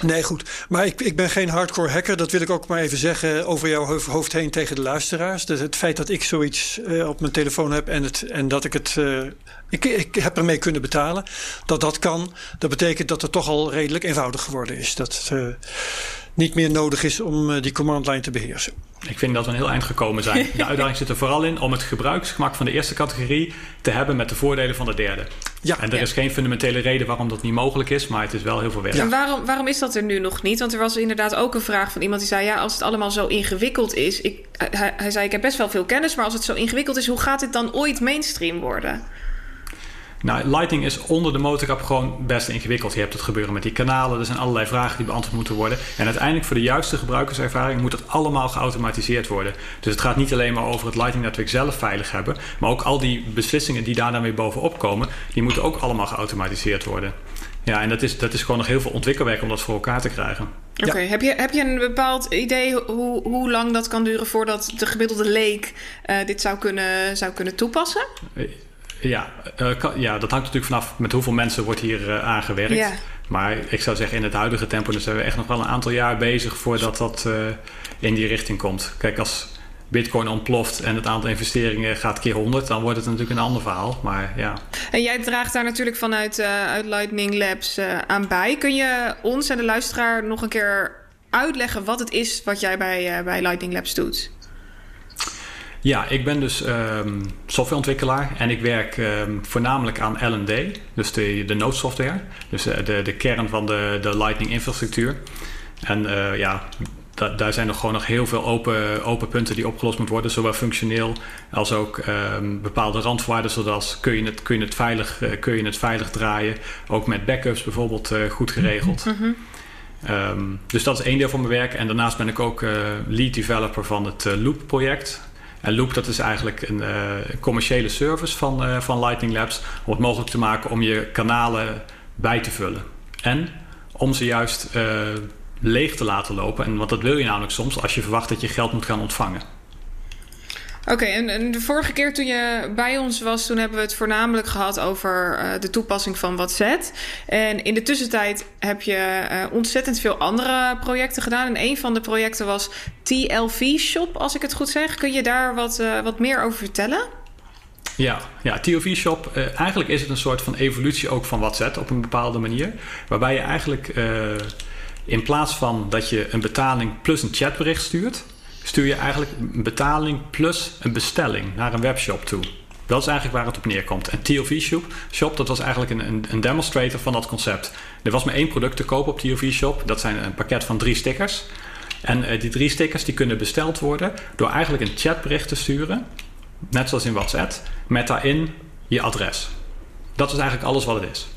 [SPEAKER 3] Nee, goed. Maar ik, ik ben geen hardcore hacker. Dat wil ik ook maar even zeggen over jouw hoofd heen tegen de luisteraars. Dus het feit dat ik zoiets uh, op mijn telefoon heb en, het, en dat ik het. Uh, ik, ik heb ermee kunnen betalen. Dat dat kan. Dat betekent dat het toch al redelijk eenvoudig geworden is. Dat uh, niet meer nodig is om die command line te beheersen.
[SPEAKER 5] Ik vind dat we een heel eind gekomen zijn. De uitdaging zit er vooral in om het gebruiksgemak van de eerste categorie te hebben met de voordelen van de derde. Ja, en er ja. is geen fundamentele reden waarom dat niet mogelijk is, maar het is wel heel veel werk.
[SPEAKER 4] En waarom, waarom is dat er nu nog niet? Want er was inderdaad ook een vraag van iemand die zei: Ja, als het allemaal zo ingewikkeld is. Ik, hij, hij zei: Ik heb best wel veel kennis, maar als het zo ingewikkeld is, hoe gaat dit dan ooit mainstream worden?
[SPEAKER 5] Nou, Lightning is onder de motorkap gewoon best ingewikkeld. Je hebt het gebeuren met die kanalen. Er zijn allerlei vragen die beantwoord moeten worden. En uiteindelijk voor de juiste gebruikerservaring moet het allemaal geautomatiseerd worden. Dus het gaat niet alleen maar over het Lightning-netwerk zelf veilig hebben. Maar ook al die beslissingen die daar dan weer bovenop komen, die moeten ook allemaal geautomatiseerd worden. Ja, en dat is, dat is gewoon nog heel veel ontwikkelwerk om dat voor elkaar te krijgen.
[SPEAKER 4] Oké, heb, je, heb je een bepaald idee hoe, hoe lang dat kan duren voordat de gemiddelde leek uh, dit zou kunnen, zou kunnen toepassen?
[SPEAKER 5] Ja, uh, ja, dat hangt natuurlijk vanaf met hoeveel mensen wordt hier uh, aangewerkt. Ja. Maar ik zou zeggen, in het huidige tempo dan zijn we echt nog wel een aantal jaar bezig voordat dat uh, in die richting komt. Kijk, als Bitcoin ontploft en het aantal investeringen gaat keer 100, dan wordt het natuurlijk een ander verhaal. Maar ja.
[SPEAKER 4] En jij draagt daar natuurlijk vanuit uit Lightning Labs aan bij. Kun je ons en de luisteraar nog een keer uitleggen wat het is wat jij bij, bij Lightning Labs doet?
[SPEAKER 5] Ja, ik ben dus um, softwareontwikkelaar en ik werk um, voornamelijk aan L&D, dus de, de noodsoftware, dus de, de, kern van de, de Lightning infrastructuur. En uh, ja, da, daar zijn nog gewoon nog heel veel open, open punten die opgelost moeten worden, zowel functioneel als ook um, bepaalde randvoorwaarden, zoals kun je het, kun je het, veilig, uh, kun je het veilig draaien, ook met backups bijvoorbeeld uh, goed geregeld. Mm -hmm. Um, dus dat is één deel van mijn werk. En daarnaast ben ik ook uh, lead developer van het uh, Loop project. En Loop dat is eigenlijk een uh, commerciële service van, uh, van Lightning Labs om het mogelijk te maken om je kanalen bij te vullen. En om ze juist uh, leeg te laten lopen. En, want dat wil je namelijk soms als je verwacht dat je geld moet gaan ontvangen.
[SPEAKER 4] Oké, en, en, de vorige keer toen je bij ons was, toen hebben we het voornamelijk gehad over uh, de toepassing van WhatsApp. En in de tussentijd heb je uh, ontzettend veel andere projecten gedaan. En een van de projecten was TLV Shop, als ik het goed zeg. Kun je daar wat, uh, wat meer over vertellen?
[SPEAKER 5] Ja, ja TLV Shop, eigenlijk is het een soort van evolutie ook van WhatsApp op een bepaalde manier. Waarbij je eigenlijk in plaats van dat je een betaling plus een chatbericht stuurt stuur je eigenlijk een betaling plus een bestelling naar een webshop toe. Dat is eigenlijk waar het op neerkomt. En TLV Shop, Shop dat was eigenlijk een, een, demonstrator van dat concept. Er was maar één product te kopen op TLV Shop. Dat zijn een pakket van drie stickers. En uh, die drie stickers die kunnen besteld worden door eigenlijk een chatbericht te sturen. Net zoals in WhatsApp. Met daarin je adres. Dat is eigenlijk alles wat het is.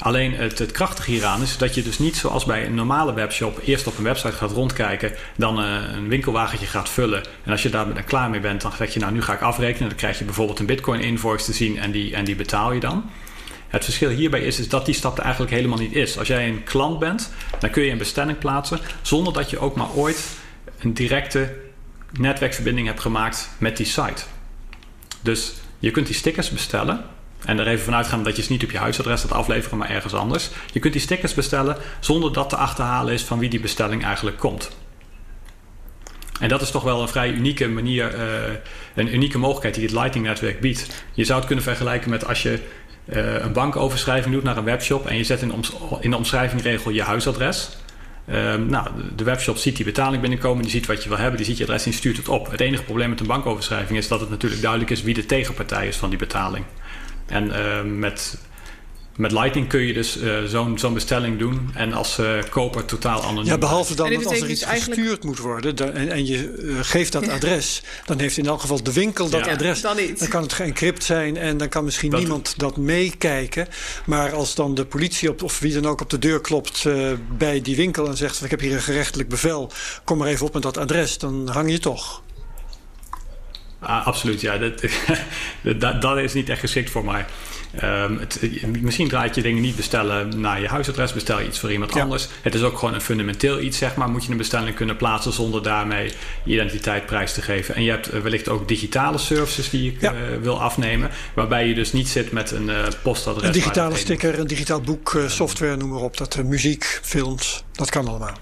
[SPEAKER 5] Alleen het, krachtige hieraan is dat je dus niet zoals bij een normale webshop eerst op een website gaat rondkijken, dan uh, een winkelwagentje gaat vullen. En als je daar dan klaar mee bent, dan zeg je nou nu ga ik afrekenen. Dan krijg je bijvoorbeeld een bitcoin invoice te zien en die, en die betaal je dan. Het verschil hierbij is, is dat die stap er eigenlijk helemaal niet is. Als jij een klant bent, dan kun je een bestelling plaatsen zonder dat je ook maar ooit een directe netwerkverbinding hebt gemaakt met die site. Dus je kunt die stickers bestellen en er even vanuit gaan dat je ze niet op je huisadres gaat afleveren, maar ergens anders. Je kunt die stickers bestellen zonder dat te achterhalen is van wie die bestelling eigenlijk komt. En dat is toch wel een vrij unieke manier, uh, een unieke mogelijkheid die het Lightning-netwerk biedt. Je zou het kunnen vergelijken met als je uh, een bankoverschrijving doet naar een webshop en je zet in, in de omschrijvingregel je huisadres. Um, nou, de webshop ziet die betaling binnenkomen, die ziet wat je wil hebben, die ziet je adres en stuurt het op. Het enige probleem met een bankoverschrijving is dat het natuurlijk duidelijk is wie de tegenpartij is van die betaling. En uh, met, met Lightning kun je dus uh, zo'n zo'n bestelling doen en als uh, koper totaal anoniem.
[SPEAKER 3] Ja, behalve dan dat als er iets eigenlijk... gestuurd moet worden dan, en, en, je geeft dat adres, dan heeft in elk geval de winkel dat ja. adres. Dan, dan, kan het geëncrypt zijn en dan kan misschien dat niemand dat meekijken. Maar als dan de politie op, of wie dan ook op de deur klopt bij die winkel en zegt: Ik heb hier een gerechtelijk bevel, kom maar even op met dat adres, dan hang je toch.
[SPEAKER 5] Ah, absoluut, ja. Dat, dat, dat, is niet echt geschikt voor mij. Ehm, het, misschien draait je dingen niet bestellen naar je huisadres, bestel je iets voor iemand anders. Het is ook gewoon een fundamenteel iets, zeg maar. Moet je een bestelling kunnen plaatsen zonder daarmee je identiteit prijs te geven. En je hebt eh, wellicht ook digitale services die je eh, wil afnemen, waarbij je dus niet zit met een uh, postadres.
[SPEAKER 3] Een digitale sticker, een digitaal boek, software, noem maar op. Dat muziek, films, dat kan allemaal.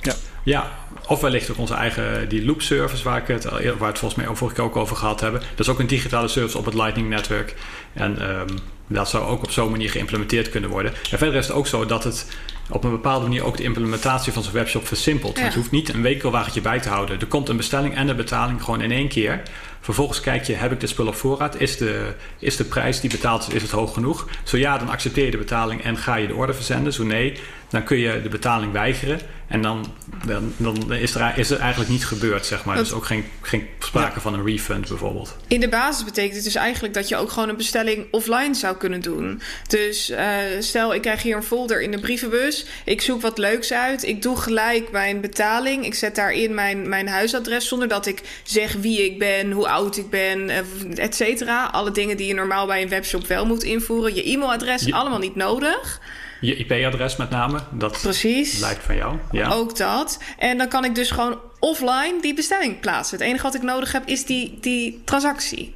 [SPEAKER 5] Ja. Ja, of wellicht ook onze eigen die loop service waar, ik het, waar we het volgens mij vorige keer ook over gehad hebben. Dat is ook een digitale service op het Lightning netwerk. En um, dat zou ook op zo'n manier geïmplementeerd kunnen worden. En verder is het ook zo dat het op een bepaalde manier ook de implementatie van zo'n webshop versimpelt. Ja. Je hoeft niet een winkelwagentje bij te houden. Er komt een bestelling en de betaling gewoon in één keer. Vervolgens kijk je, heb ik dit spul op voorraad? Is de, is de prijs die betaald is, is het hoog genoeg? Zo ja, dan accepteer je de betaling en ga je de order verzenden. Zo nee, dan kun je de betaling weigeren. En dan, dan, dan is, er, is er eigenlijk niet gebeurd, zeg maar. Dus ook geen, geen sprake van een refund bijvoorbeeld.
[SPEAKER 4] In de basis betekent het dus eigenlijk dat je ook gewoon een bestelling offline zou kunnen doen. Dus uh, stel, ik krijg hier een folder in de brievenbus. Ik zoek wat leuks uit. Ik doe gelijk mijn betaling. Ik zet daarin mijn, mijn huisadres zonder dat ik zeg wie ik ben, hoe oud ik ben, uh, et cetera. Alle dingen die je normaal bij een webshop wel moet invoeren. Je e-mailadres, allemaal niet nodig.
[SPEAKER 5] Je IP-adres met name, dat
[SPEAKER 4] Precies.
[SPEAKER 5] lijkt van jou. Ja.
[SPEAKER 4] Ook dat. En dan kan ik dus gewoon offline die bestelling plaatsen. Het enige wat ik nodig heb is die, die transactie.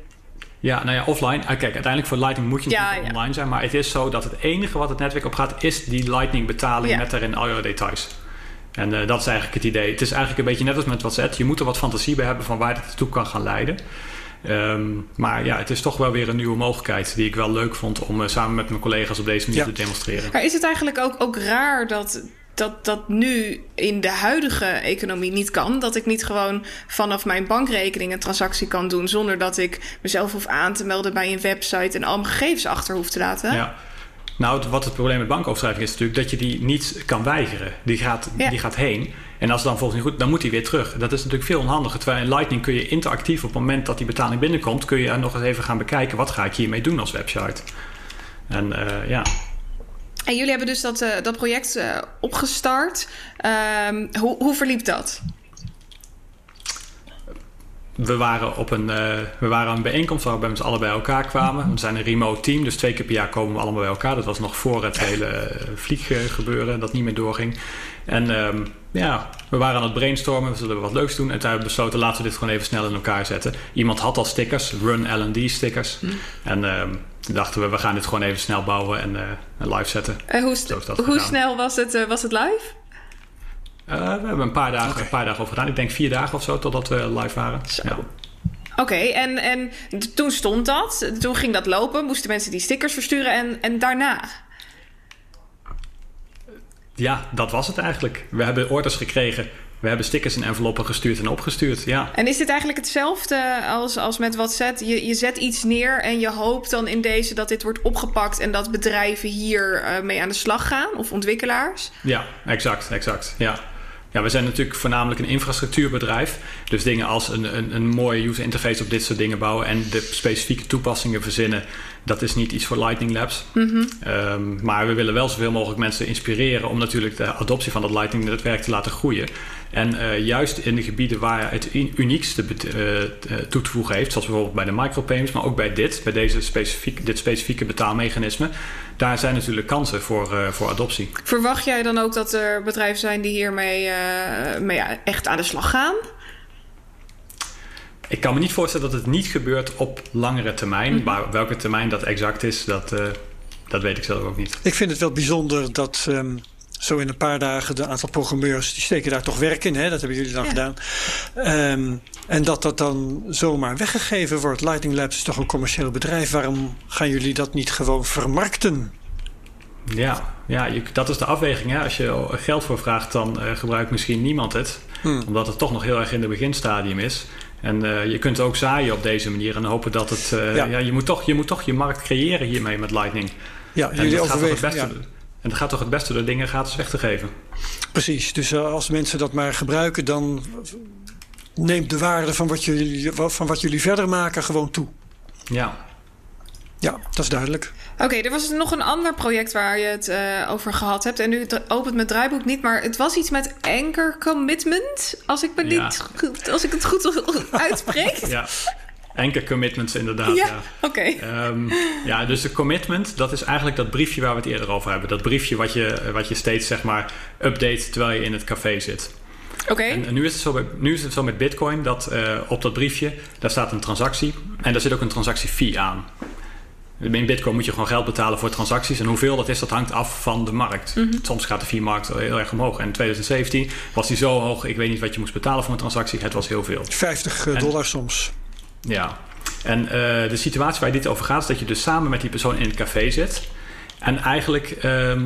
[SPEAKER 5] Ja, nou ja, offline. Ah, kijk, uiteindelijk voor Lightning moet je natuurlijk online zijn. Maar het is zo dat het enige wat het netwerk op gaat, is die Lightning betaling met daarin al je details. En uh, dat is eigenlijk het idee. Het is eigenlijk een beetje net als met WhatsApp. Je moet er wat fantasie bij hebben van waar het naartoe kan gaan leiden. Um, maar ja, het is toch wel weer een nieuwe mogelijkheid die ik wel leuk vond om uh, samen met mijn collega's op deze manier te demonstreren.
[SPEAKER 4] Maar is het eigenlijk ook, ook raar dat, dat dat nu in de huidige economie niet kan? Dat ik niet gewoon vanaf mijn bankrekening een transactie kan doen zonder dat ik mezelf hoef aan te melden bij een website en al mijn gegevens achter hoef te laten?
[SPEAKER 5] Ja. Nou, wat het probleem met bankoverschrijving is natuurlijk dat je die niet kan weigeren. Die gaat, die gaat heen. En als het dan volgens niet goed, dan moet hij weer terug. Dat is natuurlijk veel onhandiger. Terwijl in Lightning kun je interactief op het moment dat die betaling binnenkomt, kun je nog eens even gaan bekijken wat ga ik hiermee doen als website. En uh, ja.
[SPEAKER 4] En jullie hebben dus dat, uh, dat project uh, opgestart. Ehm, hoe, hoe verliep dat?
[SPEAKER 5] we waren op een, uh, we waren een bijeenkomst waar we met z'n allen bij elkaar kwamen. We zijn een remote team, dus twee keer per jaar komen we allemaal bij elkaar. Dat was nog voor het hele vlieggebeuren dat niet meer doorging. En um, ja, we waren aan het brainstormen, we zullen wat leuks doen. En toen hebben we besloten, laten we dit gewoon even snel in elkaar zetten. Iemand had al stickers, Run L&D stickers. Mm. En um, toen dachten we, we gaan dit gewoon even snel bouwen en, uh, en live zetten.
[SPEAKER 4] En hoe, hoe snel was het, uh, was het live?
[SPEAKER 5] Uh, we hebben een paar, dagen, okay. een paar dagen over gedaan. Ik denk vier dagen of zo totdat we live waren. Ja.
[SPEAKER 4] Oké, okay, en, en toen stond dat. Toen ging dat lopen. Moesten mensen die stickers versturen. En, en daarna?
[SPEAKER 5] Ja, dat was het eigenlijk. We hebben orders gekregen. We hebben stickers in enveloppen gestuurd en opgestuurd, ja.
[SPEAKER 4] En is dit eigenlijk hetzelfde als, als met WhatsApp? Je, je zet iets neer en je hoopt dan in deze dat dit wordt opgepakt... en dat bedrijven hier uh, mee aan de slag gaan, of ontwikkelaars?
[SPEAKER 5] Ja, exact, exact, ja. Ja, we zijn natuurlijk voornamelijk een infrastructuurbedrijf. Dus dingen als een, een, een mooie user interface op dit soort dingen bouwen en de specifieke toepassingen verzinnen, dat is niet iets voor Lightning Labs. Mm -hmm. um, maar we willen wel zoveel mogelijk mensen inspireren om natuurlijk de adoptie van dat Lightning netwerk te laten groeien. En uh, juist in de gebieden waar het uniekste uh, toe te voegen heeft, zoals bijvoorbeeld bij de micropayments, maar ook bij dit, bij deze specifiek, dit specifieke betaalmechanisme, daar zijn natuurlijk kansen voor, uh, voor adoptie.
[SPEAKER 4] Verwacht jij dan ook dat er bedrijven zijn die hiermee mee echt aan de slag gaan?
[SPEAKER 5] Ik kan me niet voorstellen dat het niet gebeurt op langere termijn. Mm -hmm. Maar welke termijn dat exact is, dat, dat weet ik zelf ook niet.
[SPEAKER 3] Ik vind het wel bijzonder dat. Um zo in een paar dagen de aantal programmeurs die steken daar toch werk in. Hè? Dat hebben jullie dan ja. gedaan. Um, en dat dat dan zomaar weggegeven wordt. Lightning Labs is toch een commercieel bedrijf. Waarom gaan jullie dat niet gewoon vermarkten?
[SPEAKER 5] Ja, ja je, dat is de afweging. Hè? Als je er geld voor vraagt, dan uh, gebruikt misschien niemand het. Hmm. Omdat het toch nog heel erg in het beginstadium is. En uh, je kunt ook zaaien op deze manier en hopen dat het... Uh, ja. ja. je, moet toch, je moet toch je markt creëren hiermee met Lightning.
[SPEAKER 3] Ja, jullie overwegen... Ja.
[SPEAKER 5] En het gaat toch het beste door dingen gratis weg te geven.
[SPEAKER 3] Precies, dus als mensen dat maar gebruiken, dan neemt de waarde van wat jullie, van wat jullie verder maken gewoon toe.
[SPEAKER 5] Ja.
[SPEAKER 3] Ja, dat is duidelijk.
[SPEAKER 4] Oké, okay, er was nog een ander project waar je het uh, over gehad hebt. En nu opent mijn draaiboek niet, maar het was iets met anchor commitment. Als ik, me ja. niet, als ik het goed uitspreek.
[SPEAKER 5] ja. Anchor commitments inderdaad,
[SPEAKER 4] Ja,
[SPEAKER 5] ja.
[SPEAKER 4] oké.
[SPEAKER 5] Ehm, ja, dus de commitment, dat is eigenlijk dat briefje waar we het eerder over hebben. Dat briefje wat je, wat je steeds zeg maar update terwijl je in het café zit.
[SPEAKER 4] Oké.
[SPEAKER 5] En, en nu, is het zo bij, nu is het zo met Bitcoin dat eh, op dat briefje daar staat een transactie en daar zit ook een transactiefee aan. In Bitcoin moet je gewoon geld betalen voor transacties. En hoeveel dat is, dat hangt af van de markt. Soms gaat de fee-markt heel erg omhoog. En in 2017 was die zo hoog, ik weet niet wat je moest betalen voor een transactie. Het was heel veel.
[SPEAKER 3] 50
[SPEAKER 5] En-
[SPEAKER 3] dollar soms.
[SPEAKER 5] Ja, en eh, de situatie waar dit over gaat, is dat je dus samen met die persoon in het café zit. En eigenlijk ehm,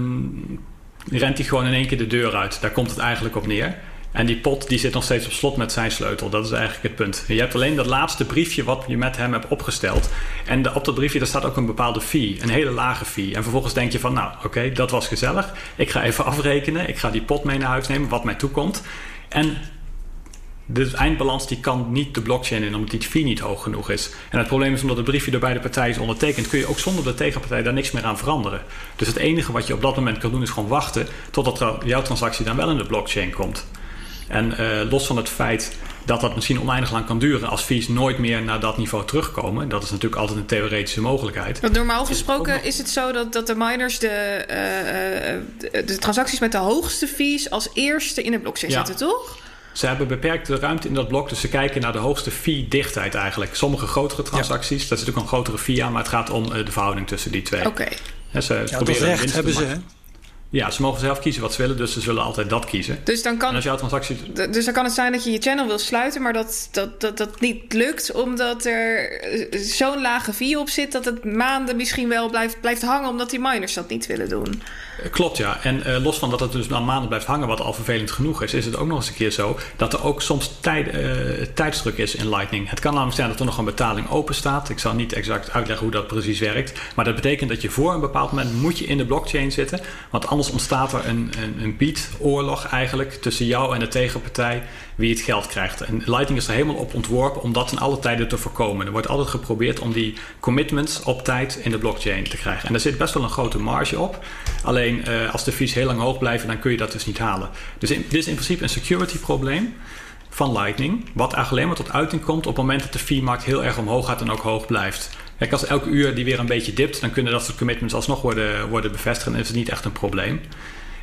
[SPEAKER 5] rent hij gewoon in één keer de deur uit. Daar komt het eigenlijk op neer. En die pot die zit nog steeds op slot met zijn sleutel. Dat is eigenlijk het punt. Je hebt alleen dat laatste briefje wat je met hem hebt opgesteld. En op dat briefje daar staat ook een bepaalde fee. Een hele lage fee. En vervolgens denk je van nou oké, dat was gezellig. Ik ga even afrekenen. Ik ga die pot mee naar huis nemen wat mij toekomt. En de eindbalans die kan niet de blockchain in, omdat die fee niet hoog genoeg is. En het probleem is omdat het briefje door beide partijen is ondertekend, kun je ook zonder de tegenpartij daar niks meer aan veranderen. Dus het enige wat je op dat moment kan doen is gewoon wachten totdat jouw transactie dan wel in de blockchain komt. En eh, los van het feit dat dat misschien oneindig lang kan duren als fees nooit meer naar dat niveau terugkomen, dat is natuurlijk altijd een theoretische mogelijkheid.
[SPEAKER 4] Want normaal gesproken
[SPEAKER 5] nog-
[SPEAKER 4] is het zo dat, dat de miners de, eh, eh, de, de transacties met de hoogste fees als eerste in de blockchain
[SPEAKER 5] Ja.
[SPEAKER 4] zetten, toch?
[SPEAKER 5] Ze hebben beperkte ruimte in dat blok, dus ze kijken naar de hoogste fee-dichtheid eigenlijk. Sommige grotere transacties, daar zit ook een grotere fee aan, maar het gaat om eh, de verhouding tussen die twee.
[SPEAKER 4] Oké.
[SPEAKER 5] Hè, ze
[SPEAKER 3] Ja, dat
[SPEAKER 5] proberen
[SPEAKER 3] recht hebben ze. Hè?
[SPEAKER 5] Ja, ze mogen zelf kiezen wat ze willen, dus ze zullen altijd dat kiezen.
[SPEAKER 4] Dus dan
[SPEAKER 5] En
[SPEAKER 4] kan
[SPEAKER 5] als jouw transactie...
[SPEAKER 4] Dus dan kan het zijn dat je je channel wil sluiten, maar dat dat, dat, dat niet lukt, omdat er eh, zo'n lage fee op zit dat het maanden misschien wel blijft, blijft hangen, omdat die miners dat niet willen doen.
[SPEAKER 5] Eh, Klopt, ja. En eh, los van dat het dus dan maanden blijft hangen, wat al vervelend genoeg is, is het ook nog eens een keer zo dat er ook soms tijd, eh, tijdsdruk is in Lightning. Het kan namelijk zijn dat er nog een betaling open staat. Ik zal niet exact uitleggen hoe dat precies werkt. Maar dat betekent dat je voor een bepaald moment moet je in de blockchain zitten. Want anders ontstaat er een, een, een beat-oorlog eigenlijk tussen jou en de tegenpartij wie het geld krijgt. En Lightning is er helemaal op ontworpen om dat in alle tijden te voorkomen. Er wordt altijd geprobeerd om die commitments op tijd in de blockchain te krijgen. En daar zit best wel een grote marge op. Alleen eh, als de fees heel lang hoog blijven, dan kun je dat dus niet halen. Dus dit is in principe een security probleem van Lightning. Wat eigenlijk alleen maar tot uiting komt op het moment dat de fee-markt heel erg omhoog gaat en ook hoog blijft. Kijk, als elke uur die weer een beetje dipt, dan kunnen dat soort commitments alsnog worden, worden bevestigd en is het niet echt een probleem.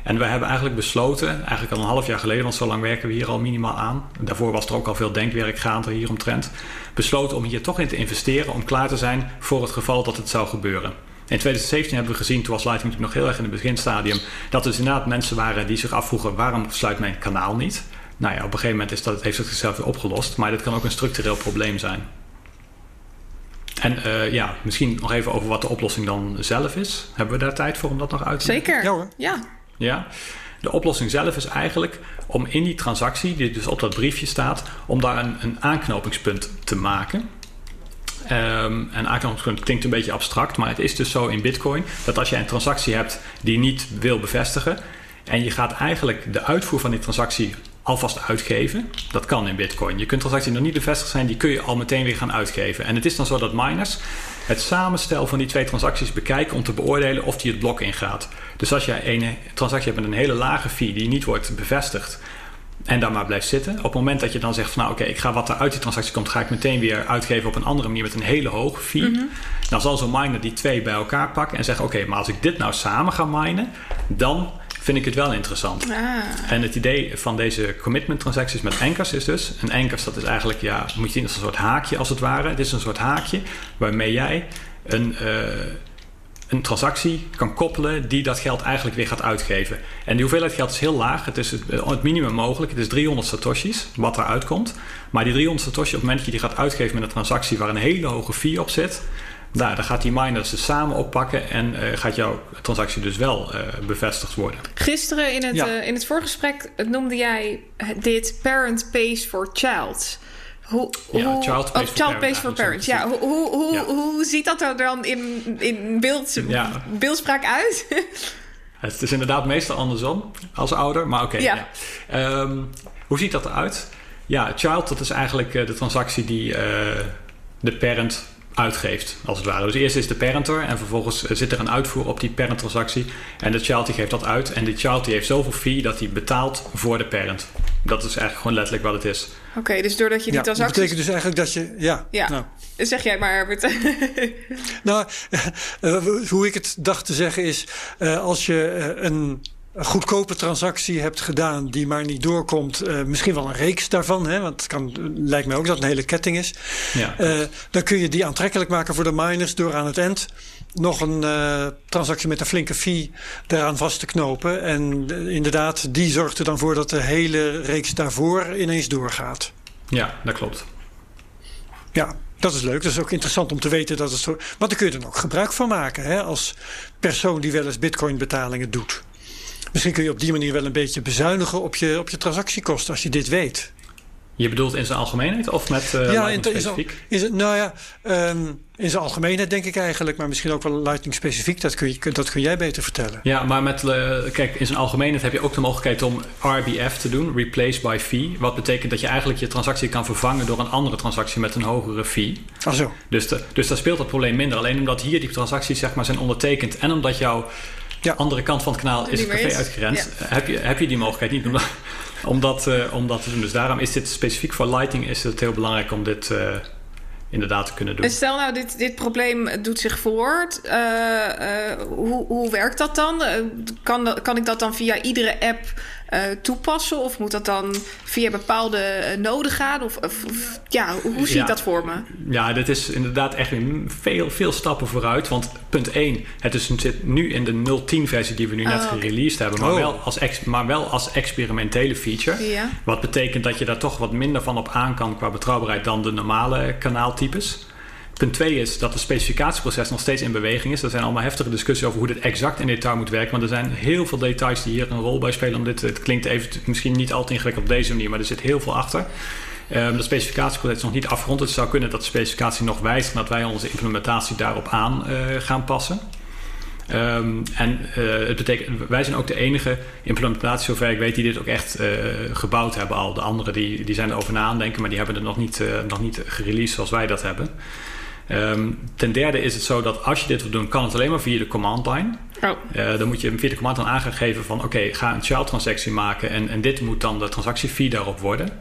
[SPEAKER 5] En we hebben eigenlijk besloten, eigenlijk al een half jaar geleden, want zo lang werken we hier al minimaal aan. Daarvoor was er ook al veel denkwerk gaande hieromtrent. Besloten om hier toch in te investeren om klaar te zijn voor het geval dat het zou gebeuren. In 2017 hebben we gezien, toen was natuurlijk nog heel erg in het beginstadium, dat er dus inderdaad mensen waren die zich afvroegen waarom sluit mijn kanaal niet. Nou ja, op een gegeven moment is dat, heeft het zichzelf weer opgelost, maar dit kan ook een structureel probleem zijn. En eh, ja, misschien nog even over wat de oplossing dan zelf is. Hebben we daar tijd voor om dat nog uit te leggen?
[SPEAKER 4] Zeker.
[SPEAKER 3] Ja hoor.
[SPEAKER 4] Ja.
[SPEAKER 5] Ja. De oplossing zelf is eigenlijk om in die transactie, die dus op dat briefje staat, om daar een, een aanknopingspunt te maken. Ehm en aanknopingspunt klinkt een beetje abstract, maar het is dus zo in Bitcoin dat als jij een transactie hebt die je niet wil bevestigen en je gaat eigenlijk de uitvoer van die transactie alvast uitgeven, dat kan in Bitcoin. Je kunt transacties die nog niet bevestigd zijn, die kun je al meteen weer gaan uitgeven. En het is dan zo dat miners het samenstel van die twee transacties bekijken om te beoordelen of die het blok ingaat. Dus als jij een transactie hebt met een hele lage fee die niet wordt bevestigd en daar maar blijft zitten, op het moment dat je dan zegt van nou oké, ik ga wat er uit die transactie komt, ga ik meteen weer uitgeven op een andere manier met een hele hoge fee. Dan zal zo'n miner die twee bij elkaar pakken en zeggen oké, maar als ik dit nou samen ga minen, dan vind ik het wel interessant.
[SPEAKER 4] Ah.
[SPEAKER 5] En het idee van deze commitment transacties met anchors is dus... Een anchors, dat is eigenlijk, ja, moet je zien als een soort haakje als het ware. Het is een soort haakje waarmee jij een, eh, een transactie kan koppelen... die dat geld eigenlijk weer gaat uitgeven. En die hoeveelheid geld is heel laag. Het is het, het minimum mogelijk. Het is 300 satoshis, wat eruit komt. Maar die 300 satoshi, op het moment dat je die gaat uitgeven met een transactie... waar een hele hoge fee op zit... Nou, dan gaat die miner ze samen oppakken en eh, gaat jouw transactie dus wel eh, bevestigd worden.
[SPEAKER 4] Gisteren in het,
[SPEAKER 3] Ja.
[SPEAKER 4] eh, in het voorgesprek noemde jij dit parent pays for child. Hoe,
[SPEAKER 5] Ja,
[SPEAKER 4] hoe,
[SPEAKER 5] child pays
[SPEAKER 4] oh,
[SPEAKER 5] for
[SPEAKER 4] child pays for
[SPEAKER 5] parent,
[SPEAKER 4] parents. Ja, hoe, hoe, hoe,
[SPEAKER 5] Ja.
[SPEAKER 4] hoe ziet dat er dan in, in beeld, beeldspraak uit?
[SPEAKER 5] Het is inderdaad meestal andersom als ouder, maar oké.
[SPEAKER 4] Ja.
[SPEAKER 5] ja. Ehm, hoe ziet dat eruit? Ja, child, dat is eigenlijk de transactie die de parent uitgeeft, als het ware. Dus eerst is de parenter en vervolgens zit er een uitvoer op die parent-transactie. En de child die geeft dat uit. En die child die heeft zoveel fee dat hij betaalt voor de parent. Dat is eigenlijk gewoon letterlijk wat het is.
[SPEAKER 4] Oké, dus doordat je die
[SPEAKER 3] Ja, dat betekent dus eigenlijk dat je... Ja,
[SPEAKER 4] Ja.
[SPEAKER 3] nou,
[SPEAKER 4] Zeg jij maar, Herbert.
[SPEAKER 3] Nou, eh, hoe ik het dacht te zeggen is... eh, als je eh, een een goedkope transactie hebt gedaan die maar niet doorkomt... eh, misschien wel een reeks daarvan, hè, want het kan, lijkt mij ook dat het een hele ketting is...
[SPEAKER 5] Ja.
[SPEAKER 3] Eh, dan kun je die aantrekkelijk maken voor de miners... door aan het eind nog een eh, transactie met een flinke fee daaraan vast te knopen. En inderdaad, die zorgt er dan voor dat de hele reeks daarvoor ineens doorgaat.
[SPEAKER 5] ja, dat klopt.
[SPEAKER 3] Ja, dat is leuk. Dat is ook interessant om te weten dat het zo. Want dan kun je er ook gebruik van maken hè, als persoon die wel eens bitcoin-betalingen doet. Misschien kun je op die manier wel een beetje bezuinigen op je, op je transactiekosten als je dit weet.
[SPEAKER 5] Je bedoelt in zijn algemeenheid of met eh
[SPEAKER 3] ja,
[SPEAKER 5] Lightning
[SPEAKER 3] in,
[SPEAKER 5] specifiek?
[SPEAKER 3] in, zijn- nou ja, ehm, in zijn algemeenheid denk ik eigenlijk, maar misschien ook wel Lightning specifiek. Dat kun, je, dat kun jij beter vertellen.
[SPEAKER 5] Ja, maar met, eh, kijk, in zijn algemeenheid heb je ook de mogelijkheid om RBF te doen, Replace by Fee. Wat betekent dat je eigenlijk je transactie kan vervangen door een andere transactie met een hogere fee.
[SPEAKER 3] Ah zo.
[SPEAKER 5] Dus, de, dus daar speelt dat probleem minder. Alleen omdat hier die transacties zeg maar, zijn ondertekend en omdat jouw
[SPEAKER 3] Ja.
[SPEAKER 5] andere kant van het kanaal is het café
[SPEAKER 4] is.
[SPEAKER 5] uitgerend,
[SPEAKER 4] Ja.
[SPEAKER 5] heb, je, heb je die mogelijkheid niet om dat, om, dat, eh, om dat te doen. Dus daarom is dit specifiek voor Lighting is het heel belangrijk om dit eh, inderdaad te kunnen doen.
[SPEAKER 4] En stel nou, dit, dit probleem doet zich voort. Eh, eh, hoe, hoe werkt dat dan? Kan, kan ik dat dan via iedere app eh, toepassen? Of moet dat dan via bepaalde eh, noden gaan? Of, of- of- ja, hoe, hoe zie
[SPEAKER 5] Ja.
[SPEAKER 4] ik dat voor me?
[SPEAKER 5] Ja, dit is inderdaad echt veel, veel stappen vooruit. Want punt 1, het is, zit nu in de 0.10 versie die we nu net
[SPEAKER 4] Oh, oké.
[SPEAKER 5] gereleased hebben. Maar,
[SPEAKER 3] Oh.
[SPEAKER 5] wel als ex, maar wel als experimentele feature.
[SPEAKER 4] Ja.
[SPEAKER 5] Wat betekent dat je daar toch wat minder van op aan kan qua betrouwbaarheid dan de normale kanaaltypes. Punt 2 is dat het specificatieproces nog steeds in beweging is. Er zijn allemaal heftige discussies over hoe dit exact in detail moet werken. Want er zijn heel veel details die hier een rol bij spelen. Om dit, het klinkt even misschien niet altijd ingewikkeld op deze manier, maar er zit heel veel achter. Ehm de specificatieproces is nog niet afgerond. Het zou kunnen dat de specificatie nog wijst en dat wij onze implementatie daarop aan eh, gaan passen. Ehm, en eh, het betekent, wij zijn ook de enige implementatie, zover ik weet, die dit ook echt eh, gebouwd hebben al. De anderen die, die zijn erover na aan denken, maar die hebben het nog niet, nog niet gereleased zoals wij dat hebben. Ehm, ten derde is het zo dat als je dit wil doen, kan het alleen maar via de command line.
[SPEAKER 4] Oh,
[SPEAKER 5] Eh, dan moet je via de command line aan gaan geven van oké, ga een child transactie maken en, en dit moet dan de transactie fee daarop worden.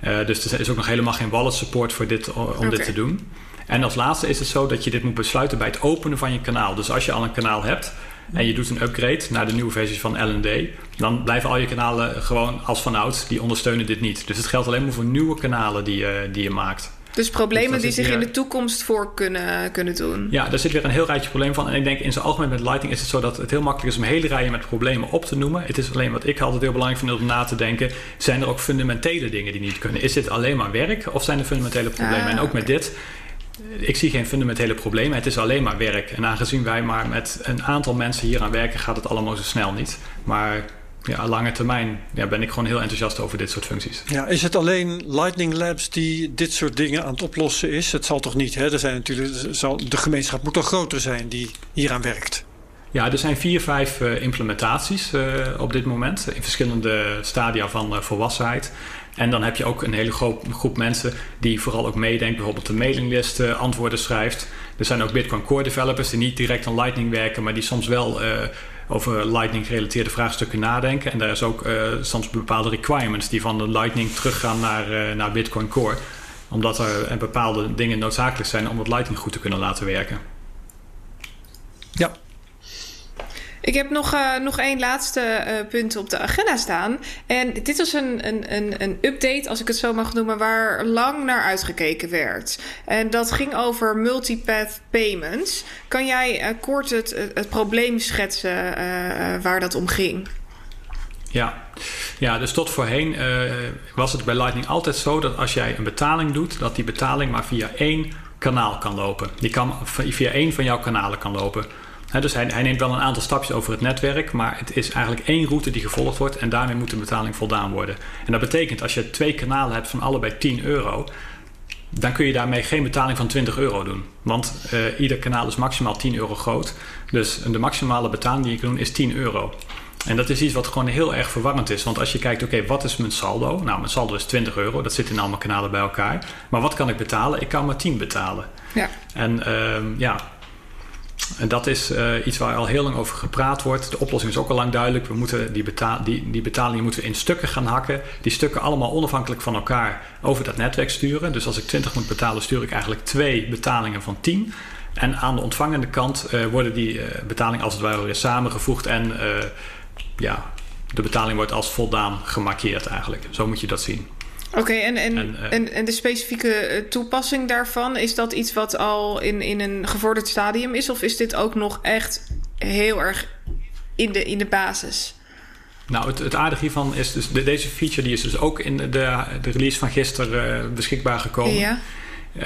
[SPEAKER 5] Eh, dus er is ook nog helemaal geen wallet support voor dit, om dit te doen. En als laatste is het zo dat je dit moet besluiten bij het openen van je kanaal. Dus als je al een kanaal hebt en je doet een upgrade naar de nieuwe versie van LND, dan blijven al je kanalen gewoon als vanouds, die ondersteunen dit niet. Dus het geldt alleen maar voor nieuwe kanalen die, je die je maakt.
[SPEAKER 4] Dus problemen
[SPEAKER 5] Dus
[SPEAKER 4] die zich in de toekomst voor kunnen, kunnen doen.
[SPEAKER 5] Ja, daar zit weer een heel rijtje problemen van. En ik denk in zijn algemeen met Lighting is het zo dat het heel makkelijk is om hele rijen met problemen op te noemen. Het is alleen wat ik altijd heel belangrijk vind om na te denken. Zijn er ook fundamentele dingen die niet kunnen? Is dit alleen maar werk of zijn er fundamentele problemen?
[SPEAKER 4] Ah,
[SPEAKER 5] en ook met dit, ik zie geen fundamentele problemen. Het is alleen maar werk. En aangezien wij maar met een aantal mensen hier aan werken, gaat het allemaal zo snel niet. Maar ja, lange termijn ja, ben ik gewoon heel enthousiast over dit soort functies.
[SPEAKER 3] Ja, is het alleen Lightning Labs die dit soort dingen aan het oplossen is? Het zal toch niet, hè? Er zijn natuurlijk, zal, de gemeenschap moet toch groter zijn die hieraan werkt?
[SPEAKER 5] Ja, er zijn vier, vijf eh, implementaties eh, op dit moment in verschillende stadia van eh, volwassenheid. En dan heb je ook een hele groep, groep mensen die vooral ook meedenkt, bijvoorbeeld de mailinglist antwoorden schrijft. Er zijn ook Bitcoin Core developers die niet direct aan Lightning werken, maar die soms wel over Lightning gerelateerde vraagstukken nadenken. En daar is ook eh, soms bepaalde requirements die van de Lightning teruggaan naar, eh, naar Bitcoin Core. Omdat er eh, bepaalde dingen noodzakelijk zijn om het Lightning goed te kunnen laten werken.
[SPEAKER 3] Ja,
[SPEAKER 4] Ik heb nog, eh, nog één laatste eh, punt op de agenda staan. En dit was een, een, een, update, als ik het zo mag noemen, waar lang naar uitgekeken werd. En dat ging over multipath payments. Kan jij eh, kort het, het, probleem schetsen waar dat om ging?
[SPEAKER 5] Ja. ja, dus tot voorheen was het bij Lightning altijd zo dat als jij een betaling doet, dat die betaling maar via één kanaal kan lopen. Die kan via één van jouw kanalen kan lopen. Dus hij, hij neemt wel een aantal stapjes over het netwerk, maar het is eigenlijk één route die gevolgd wordt en daarmee moet de betaling voldaan worden. En dat betekent als je twee kanalen hebt van allebei 10 euro, dan kun je daarmee geen betaling van 20 euro doen. Want eh, ieder kanaal is maximaal 10 euro groot. Dus de maximale betaling die je kan doen is 10 euro. En dat is iets wat gewoon heel erg verwarrend is. Want als je kijkt, oké, wat is mijn saldo? Nou, mijn saldo is 20 euro. Dat zit in allemaal kanalen bij elkaar. Maar wat kan ik betalen? Ik kan maar 10 betalen.
[SPEAKER 4] Ja.
[SPEAKER 5] En ehm, ja, en dat is uh, iets waar al heel lang over gepraat wordt. De oplossing is ook al lang duidelijk. We moeten die, die, die betalingen moeten in stukken gaan hakken. Die stukken allemaal onafhankelijk van elkaar over dat netwerk sturen. Dus als ik 20 moet betalen, stuur ik eigenlijk twee betalingen van 10. En aan de ontvangende kant uh, worden die uh, betalingen als het ware weer samengevoegd. En ja, de betaling wordt als voldaan gemarkeerd eigenlijk. Zo moet je dat zien.
[SPEAKER 4] Oké, en, en, en, uh, en, en, de specifieke toepassing daarvan, is dat iets wat al in, in een gevorderd stadium is? Of is dit ook nog echt heel erg in de, in de basis?
[SPEAKER 5] Nou, het, het aardige hiervan is dus de, deze feature die is dus ook in de, de release van gisteren uh, beschikbaar gekomen.
[SPEAKER 4] Ja.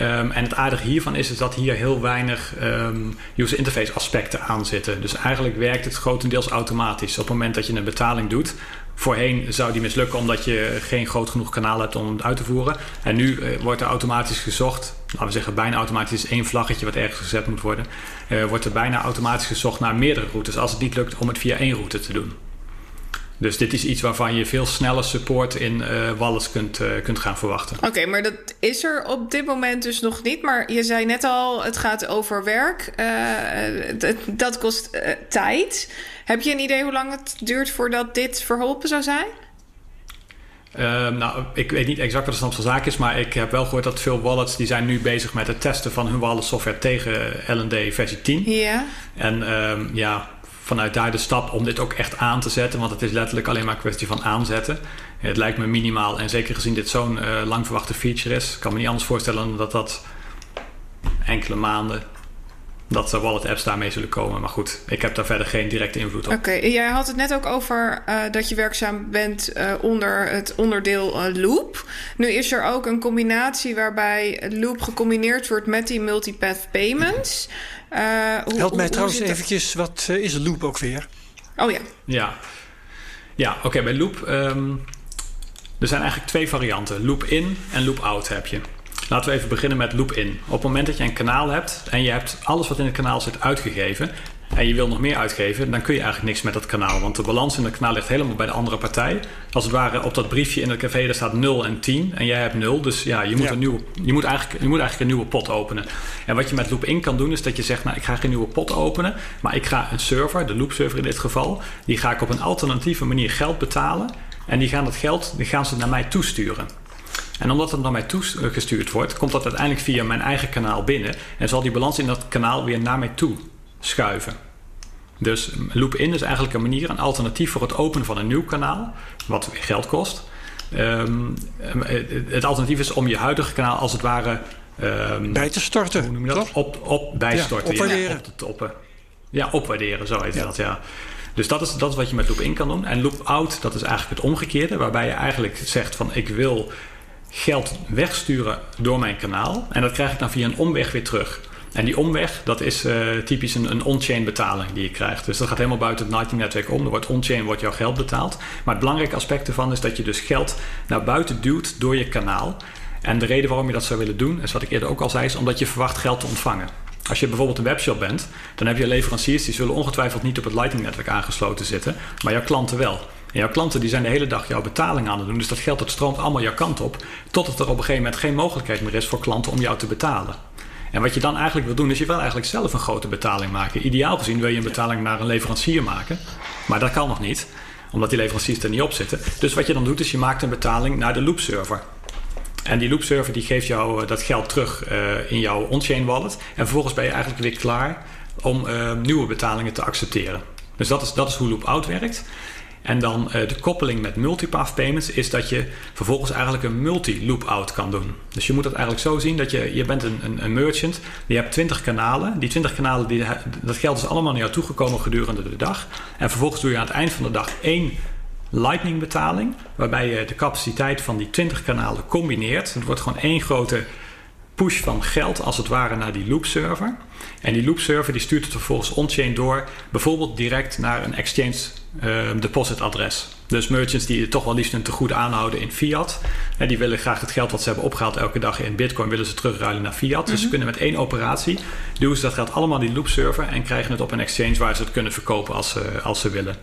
[SPEAKER 5] Um, en het aardige hiervan is, is dat hier heel weinig um, user interface aspecten aan zitten. Dus eigenlijk werkt het grotendeels automatisch. Op het moment dat je een betaling doet, Voorheen zou die mislukken omdat je geen groot genoeg kanaal hebt om het uit te voeren. En nu uh, wordt er automatisch gezocht, laten we zeggen bijna automatisch één vlaggetje wat ergens gezet moet worden. Uh, wordt er bijna automatisch gezocht naar meerdere routes als het niet lukt om het via één route te doen. Dus dit is iets waarvan je veel sneller support in uh, kunt, kunt gaan verwachten.
[SPEAKER 4] Oké, maar dat is er op dit moment dus nog niet. Maar je zei net al, het gaat over werk. Dat kost tijd. Heb je een idee hoe lang het duurt voordat dit verholpen zou zijn?
[SPEAKER 5] Uh, nou, ik weet niet exact wat de stand van zaak is, maar ik heb wel gehoord dat veel wallets die zijn nu bezig met het testen van hun wallet software tegen LND versie 10.
[SPEAKER 4] Ja.
[SPEAKER 5] En uh, ja, vanuit daar de stap om dit ook echt aan te zetten, want het is letterlijk alleen maar een kwestie van aanzetten. Het lijkt me minimaal en zeker gezien dit zo'n uh, lang verwachte feature is, kan me niet anders voorstellen dat dat enkele maanden dat de wallet apps daarmee zullen komen. Maar goed, ik heb daar verder geen directe invloed op.
[SPEAKER 4] Oké, okay, jij had het net ook over uh, dat je werkzaam bent uh, onder het onderdeel uh, Loop. Nu is er ook een combinatie waarbij Loop gecombineerd wordt met die multipath payments.
[SPEAKER 3] hoe, Help mij hoe, trouwens hoe eventjes, wat is Loop ook weer?
[SPEAKER 4] Oh ja.
[SPEAKER 5] Ja, ja oké, okay, bij Loop... Um, er zijn eigenlijk twee varianten. Loop in en loop out heb je. Laten we even beginnen met loop in. Op het moment dat je een kanaal hebt en je hebt alles wat in het kanaal zit uitgegeven en je wil nog meer uitgeven, dan kun je eigenlijk niks met dat kanaal. Want de balans in het kanaal ligt helemaal bij de andere partij. Als het ware op dat briefje in het café, daar staat 0 en 10 en jij hebt 0. Dus ja, je moet, ja. Een nieuwe, je moet, eigenlijk, je moet eigenlijk een nieuwe pot openen. En wat je met loop in kan doen, is dat je zegt, nou ik ga geen nieuwe pot openen, maar ik ga een server, de loop server in dit geval, die ga ik op een alternatieve manier geld betalen. En die gaan dat geld, die gaan ze naar mij toesturen. En omdat het naar mij toegestuurd wordt, komt dat uiteindelijk via mijn eigen kanaal binnen. En zal die balans in dat kanaal weer naar mij toe schuiven. Dus loop-in is eigenlijk een manier, een alternatief voor het openen van een nieuw kanaal, wat weer geld kost. Um, het alternatief is om je huidige kanaal als het ware um,
[SPEAKER 3] bij te storten.
[SPEAKER 5] Hoe noem je dat? Op, op bijstorten.
[SPEAKER 3] Ja, opwaarderen.
[SPEAKER 5] Ja, op te toppen. Ja, opwaarderen, zo heet ja. dat. Ja. Dus dat is, dat is wat je met loop-in kan doen. En loop-out, dat is eigenlijk het omgekeerde, waarbij je eigenlijk zegt van ik wil geld wegsturen door mijn kanaal. En dat krijg ik dan via een omweg weer terug. En die omweg, dat is uh, typisch een, een on-chain betaling die je krijgt. Dus dat gaat helemaal buiten het Lightning-netwerk om. Er wordt on-chain wordt jouw geld betaald. Maar het belangrijke aspect ervan is dat je dus geld naar buiten duwt door je kanaal. En de reden waarom je dat zou willen doen, is wat ik eerder ook al zei, is omdat je verwacht geld te ontvangen. Als je bijvoorbeeld een webshop bent, dan heb je leveranciers die zullen ongetwijfeld niet op het Lightning-netwerk aangesloten zitten, maar jouw klanten wel. En jouw klanten die zijn de hele dag jouw betaling aan het doen. Dus dat geld stroomt allemaal jouw kant op. Totdat er op een gegeven moment geen mogelijkheid meer is voor klanten om jou te betalen. En wat je dan eigenlijk wil doen, is je wil eigenlijk zelf een grote betaling maken. Ideaal gezien wil je een betaling naar een leverancier maken. Maar dat kan nog niet, omdat die leveranciers er niet op zitten. Dus wat je dan doet, is je maakt een betaling naar de loop server. En die loop server die geeft jou dat geld terug uh, in jouw on-chain wallet. En vervolgens ben je eigenlijk weer klaar om uh, nieuwe betalingen te accepteren. Dus dat is, dat is hoe loop out werkt. En dan uh, de koppeling met multipath payments is dat je vervolgens eigenlijk een multi-loop out kan doen. Dus je moet het eigenlijk zo zien dat je, je bent een, een, een merchant, je hebt 20 kanalen. Die 20 kanalen, die, dat geld is allemaal naar jou toegekomen gedurende de dag. En vervolgens doe je aan het eind van de dag één lightning betaling, waarbij je de capaciteit van die 20 kanalen combineert. Het wordt gewoon één grote push van geld als het ware naar die loop server. En die loop server die stuurt het vervolgens on-chain door, bijvoorbeeld direct naar een exchange uh, deposit adres. Dus merchants die toch wel liefst een tegoed aanhouden in fiat. En die willen graag het geld wat ze hebben opgehaald elke dag in bitcoin willen ze terugruilen naar fiat. Dus ze kunnen met één operatie doen ze dat geld allemaal die loop server en krijgen het op een exchange waar ze het kunnen verkopen als ze, als ze willen.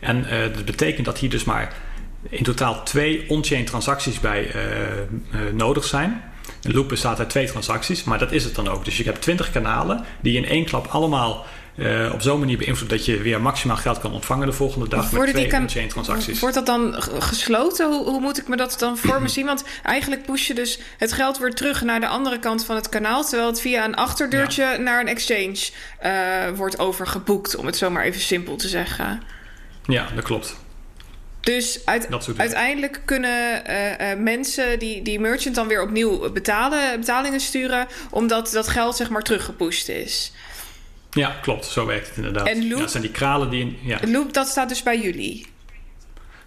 [SPEAKER 5] En dat betekent dat hier dus maar in totaal twee on-chain transacties bij nodig zijn. Een loop bestaat uit twee transacties, maar dat is het dan ook. Dus je hebt 20 kanalen die in één klap allemaal uh, op zo'n manier beïnvloed dat je weer maximaal geld kan ontvangen de volgende dag met twee on-chain transacties.
[SPEAKER 4] Wordt dat dan gesloten? Hoe, hoe, moet ik me dat dan voor me zien? Want eigenlijk push je dus het geld weer terug naar de andere kant van het kanaal, terwijl het via een achterdeurtje naar een exchange uh, wordt overgeboekt, om het zo maar even simpel te zeggen.
[SPEAKER 5] Ja, dat klopt.
[SPEAKER 4] Dus uit, uiteindelijk kunnen uh, uh, mensen die, die merchant dan weer opnieuw betalen, betalingen sturen, omdat dat geld zeg maar teruggepusht is.
[SPEAKER 5] Ja, klopt. Zo werkt het inderdaad. En Loop, ja, zijn die kralen die... Ja.
[SPEAKER 4] Loop, dat staat dus bij jullie?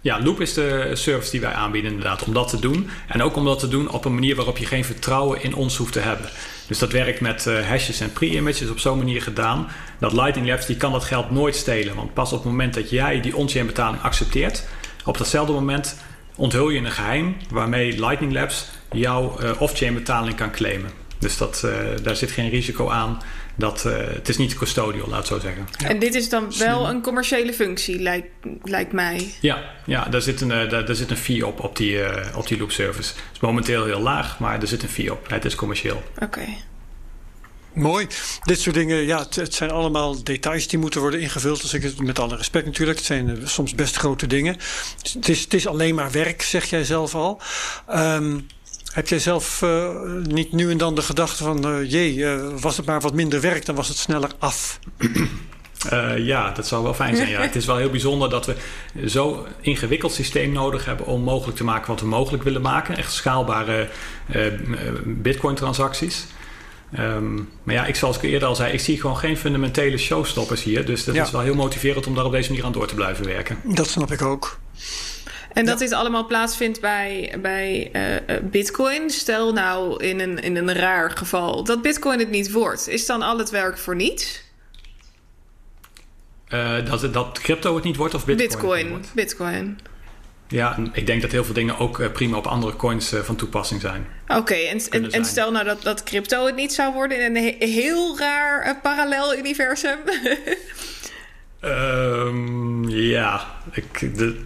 [SPEAKER 5] Ja, Loop is de service die wij aanbieden inderdaad om dat te doen. En ook om dat te doen op een manier waarop je geen vertrouwen in ons hoeft te hebben. Dus dat werkt met uh, hashes en pre-images op zo'n manier gedaan. Dat Lightning Labs die kan dat geld nooit stelen. Want pas op het moment dat jij die on-chain betaling accepteert... op datzelfde moment onthul je een geheim... waarmee Lightning Labs jouw uh, off-chain betaling kan claimen. Dus dat, uh, daar zit geen risico aan dat, uh, het is niet custodial, laat zo zeggen.
[SPEAKER 4] En dit is dan wel een commerciële functie, lijkt, lijkt mij.
[SPEAKER 5] Ja, ja daar, zit een, daar, daar, zit een fee op, op die, op die loop service. Het is momenteel heel laag, maar er zit een fee op. Het is commercieel.
[SPEAKER 4] Oké.
[SPEAKER 3] Mooi. Dit soort dingen, ja, het, het, zijn allemaal details die moeten worden ingevuld. Dus ik, met alle respect natuurlijk. Het zijn soms best grote dingen. Het is, het is alleen maar werk, zeg jij zelf al. Um, heb jij zelf uh, niet nu en dan de gedachte van... Uh, jee, uh, was het maar wat minder werk, dan was het sneller af?
[SPEAKER 5] ja, dat zou wel fijn zijn. Ja. het is wel heel bijzonder dat we zo'n ingewikkeld systeem nodig hebben... om mogelijk te maken wat we mogelijk willen maken. Echt schaalbare bitcoin-transacties. Um, maar ja, ik zoals ik eerder al zei, ik zie gewoon geen fundamentele showstoppers hier. Dus dat is wel heel motiverend om daar op deze manier aan door te blijven werken.
[SPEAKER 3] Dat snap ik ook.
[SPEAKER 4] En dat dit allemaal plaatsvindt bij, bij uh, Bitcoin. Stel nou in een, in een raar geval dat Bitcoin het niet wordt. Is dan al het werk voor niets?
[SPEAKER 5] Uh, dat, dat crypto het niet wordt of Bitcoin?
[SPEAKER 4] Bitcoin.
[SPEAKER 5] Wordt?
[SPEAKER 4] Bitcoin.
[SPEAKER 5] Ja, ik denk dat heel veel dingen ook prima op andere coins van toepassing zijn.
[SPEAKER 4] Oké, en, en, en, stel nou dat, dat crypto het niet zou worden in een heel raar parallel universum.
[SPEAKER 5] um, ja, ik, de,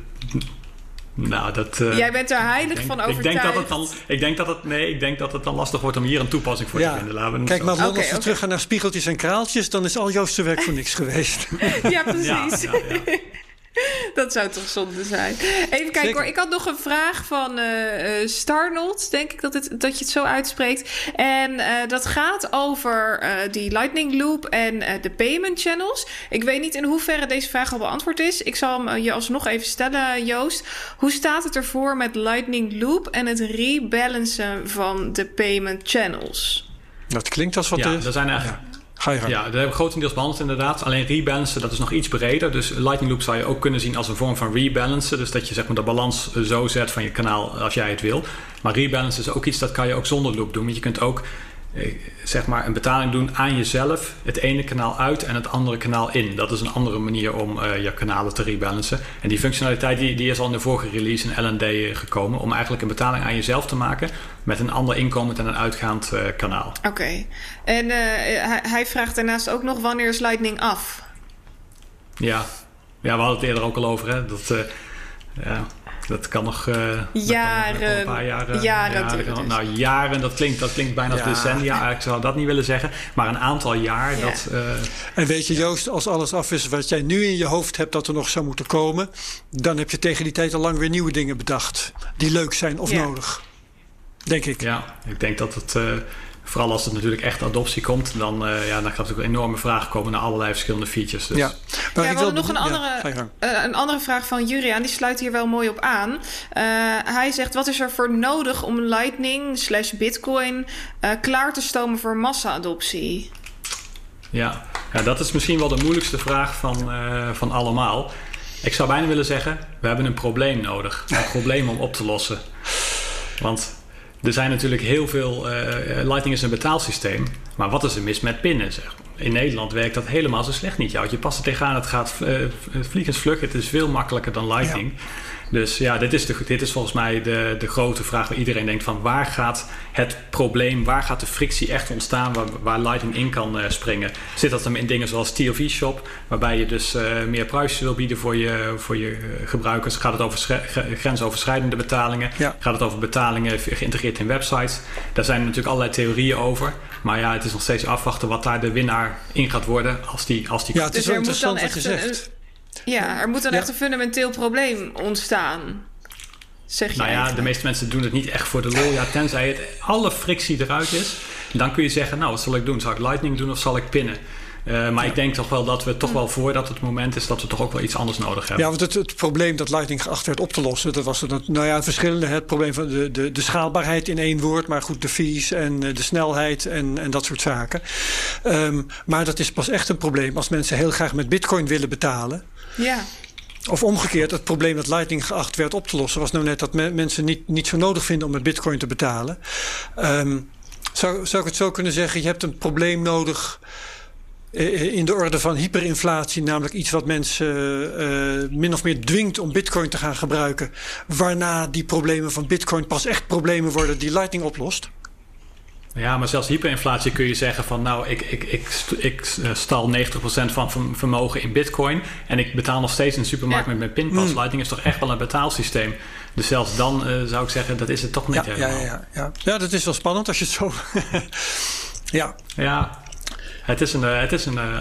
[SPEAKER 5] nou, dat, uh,
[SPEAKER 4] Jij bent er heilig van overtuigd.
[SPEAKER 5] Ik denk dat het dan, ik denk dat het, nee, ik denk dat het dan lastig wordt om hier een toepassing voor te vinden.
[SPEAKER 3] Laten we Kijk, maar okay, als we terug gaan naar spiegeltjes en kraaltjes, dan is al Joost's werk voor niks geweest.
[SPEAKER 4] ja, precies. Ja, ja, dat zou toch zonde zijn. Even kijken hoor. Ik had nog een vraag van uh, Starnold, denk ik dat, het, dat je het zo uitspreekt. En uh, dat gaat over uh, die Lightning Loop en de payment channels. Ik weet niet in hoeverre deze vraag al beantwoord is. Ik zal hem je alsnog even stellen, Joost. Hoe staat het ervoor met Lightning Loop en het rebalancen van de payment channels?
[SPEAKER 3] Dat klinkt als wat...
[SPEAKER 5] Ja, er zijn eigenlijk... Ja. Dat hebben we grotendeels behandeld inderdaad. Alleen rebalancen, dat is nog iets breder. Dus Lightning Loop zou je ook kunnen zien als een vorm van rebalancen. Dus dat je zeg maar, de balans zo zet van je kanaal als jij het wil. Maar rebalance is ook iets dat kan je ook zonder loop doen. Want je kunt ook eh, zeg maar een betaling doen aan jezelf, het ene kanaal uit en het andere kanaal in. Dat is een andere manier om uh, je kanalen te rebalancen. En die functionaliteit die, die is al in de vorige release in LND eh, gekomen, om eigenlijk een betaling aan jezelf te maken met een ander inkomend en een uitgaand uh, kanaal.
[SPEAKER 4] Oké, en hij, hij, vraagt daarnaast ook nog wanneer is Lightning af?
[SPEAKER 5] Ja, ja we hadden het eerder ook al over. Hè? Dat, ja. Dat kan nog, uh,
[SPEAKER 4] jaren, nog een
[SPEAKER 5] paar
[SPEAKER 4] jaren. Jaren,
[SPEAKER 5] jaren Nou, jaren, dat klinkt, dat klinkt bijna als decennia. Ik zou dat niet willen zeggen. Maar een aantal jaar. Dat, uh,
[SPEAKER 3] en weet je, Joost, als alles af is wat jij nu in je hoofd hebt dat er nog zou moeten komen, dan heb je tegen die tijd al lang weer nieuwe dingen bedacht. Die leuk zijn of nodig. Denk ik.
[SPEAKER 5] Ja, ik denk dat het. Uh, Vooral als het natuurlijk echt adoptie komt, dan, uh, ja, dan gaat natuurlijk een enorme vraag komen naar allerlei verschillende features. Dus.
[SPEAKER 4] Ja, maar ja, we hadden nog een andere, uh, een andere vraag van Juriaan, die sluit hier wel mooi op aan. Uh, hij zegt, wat is er voor nodig om Lightning slash Bitcoin klaar te stomen voor massa-adoptie?
[SPEAKER 5] Ja. ja, dat is misschien wel de moeilijkste vraag van, van allemaal. Ik zou bijna willen zeggen, we hebben een probleem nodig. Een probleem om op te lossen. Want er zijn natuurlijk heel veel. Uh, Lightning is een betaalsysteem. Maar wat is er mis met pinnen? Zeg? In Nederland werkt dat helemaal zo slecht niet. Je past er tegenaan, het gaat uh, vliegensvlug. Het is veel makkelijker dan Lightning. Dus ja, dit is, de, dit is volgens mij de, de grote vraag waar iedereen denkt van waar gaat het probleem, waar gaat de frictie echt ontstaan waar, waar Lightning in kan uh, springen? Zit dat dan in dingen zoals TLV Shop, waarbij je dus uh, meer privacy wil bieden voor je, voor je gebruikers? Gaat het over grensoverschrijdende betalingen?
[SPEAKER 3] Ja.
[SPEAKER 5] Gaat het over betalingen geïntegreerd in websites? Daar zijn natuurlijk allerlei theorieën over. Maar ja, het is nog steeds afwachten wat daar de winnaar in gaat worden als die... Als die
[SPEAKER 3] ja, het is wel interessant zegt.
[SPEAKER 4] Ja, er moet dan echt een fundamenteel probleem ontstaan. Zeg je
[SPEAKER 5] nou ja, de meeste mensen doen het niet echt voor de lol. Ja, tenzij het alle frictie eruit is. Dan kun je zeggen, nou, wat zal ik doen? Zal ik lightning doen of zal ik pinnen? Uh, maar ja. ik denk toch wel dat we toch wel voordat het moment is dat we toch ook wel iets anders nodig hebben.
[SPEAKER 3] Ja, want het, het probleem dat Lightning geacht werd op te lossen, dat was het, nou ja, verschillende. Het probleem van de, de, de schaalbaarheid in één woord, maar goed, de fees en de snelheid en, en dat soort zaken. Um, maar dat is pas echt een probleem als mensen heel graag met Bitcoin willen betalen.
[SPEAKER 4] Ja.
[SPEAKER 3] Of omgekeerd, het probleem dat Lightning geacht werd op te lossen, was nou net dat me, mensen niet, niet zo nodig vinden om met Bitcoin te betalen. Um, zou, zou ik het zo kunnen zeggen? Je hebt een probleem nodig in de orde van hyperinflatie, namelijk iets wat mensen uh, min of meer dwingt om bitcoin te gaan gebruiken. Waarna die problemen van bitcoin pas echt problemen worden die Lightning oplost.
[SPEAKER 5] Ja, maar zelfs hyperinflatie kun je zeggen van nou, ik, ik, ik, ik stal 90% van vermogen in bitcoin en ik betaal nog steeds in de supermarkt ja. met mijn pinpas. Mm. Lightning is toch echt wel een betaalsysteem. Dus zelfs dan uh, zou ik zeggen, dat is het toch niet
[SPEAKER 3] ja,
[SPEAKER 5] helemaal.
[SPEAKER 3] Ja, ja, ja. ja, dat is wel spannend als je het zo... ja.
[SPEAKER 5] Ja, het is een, het is een, uh,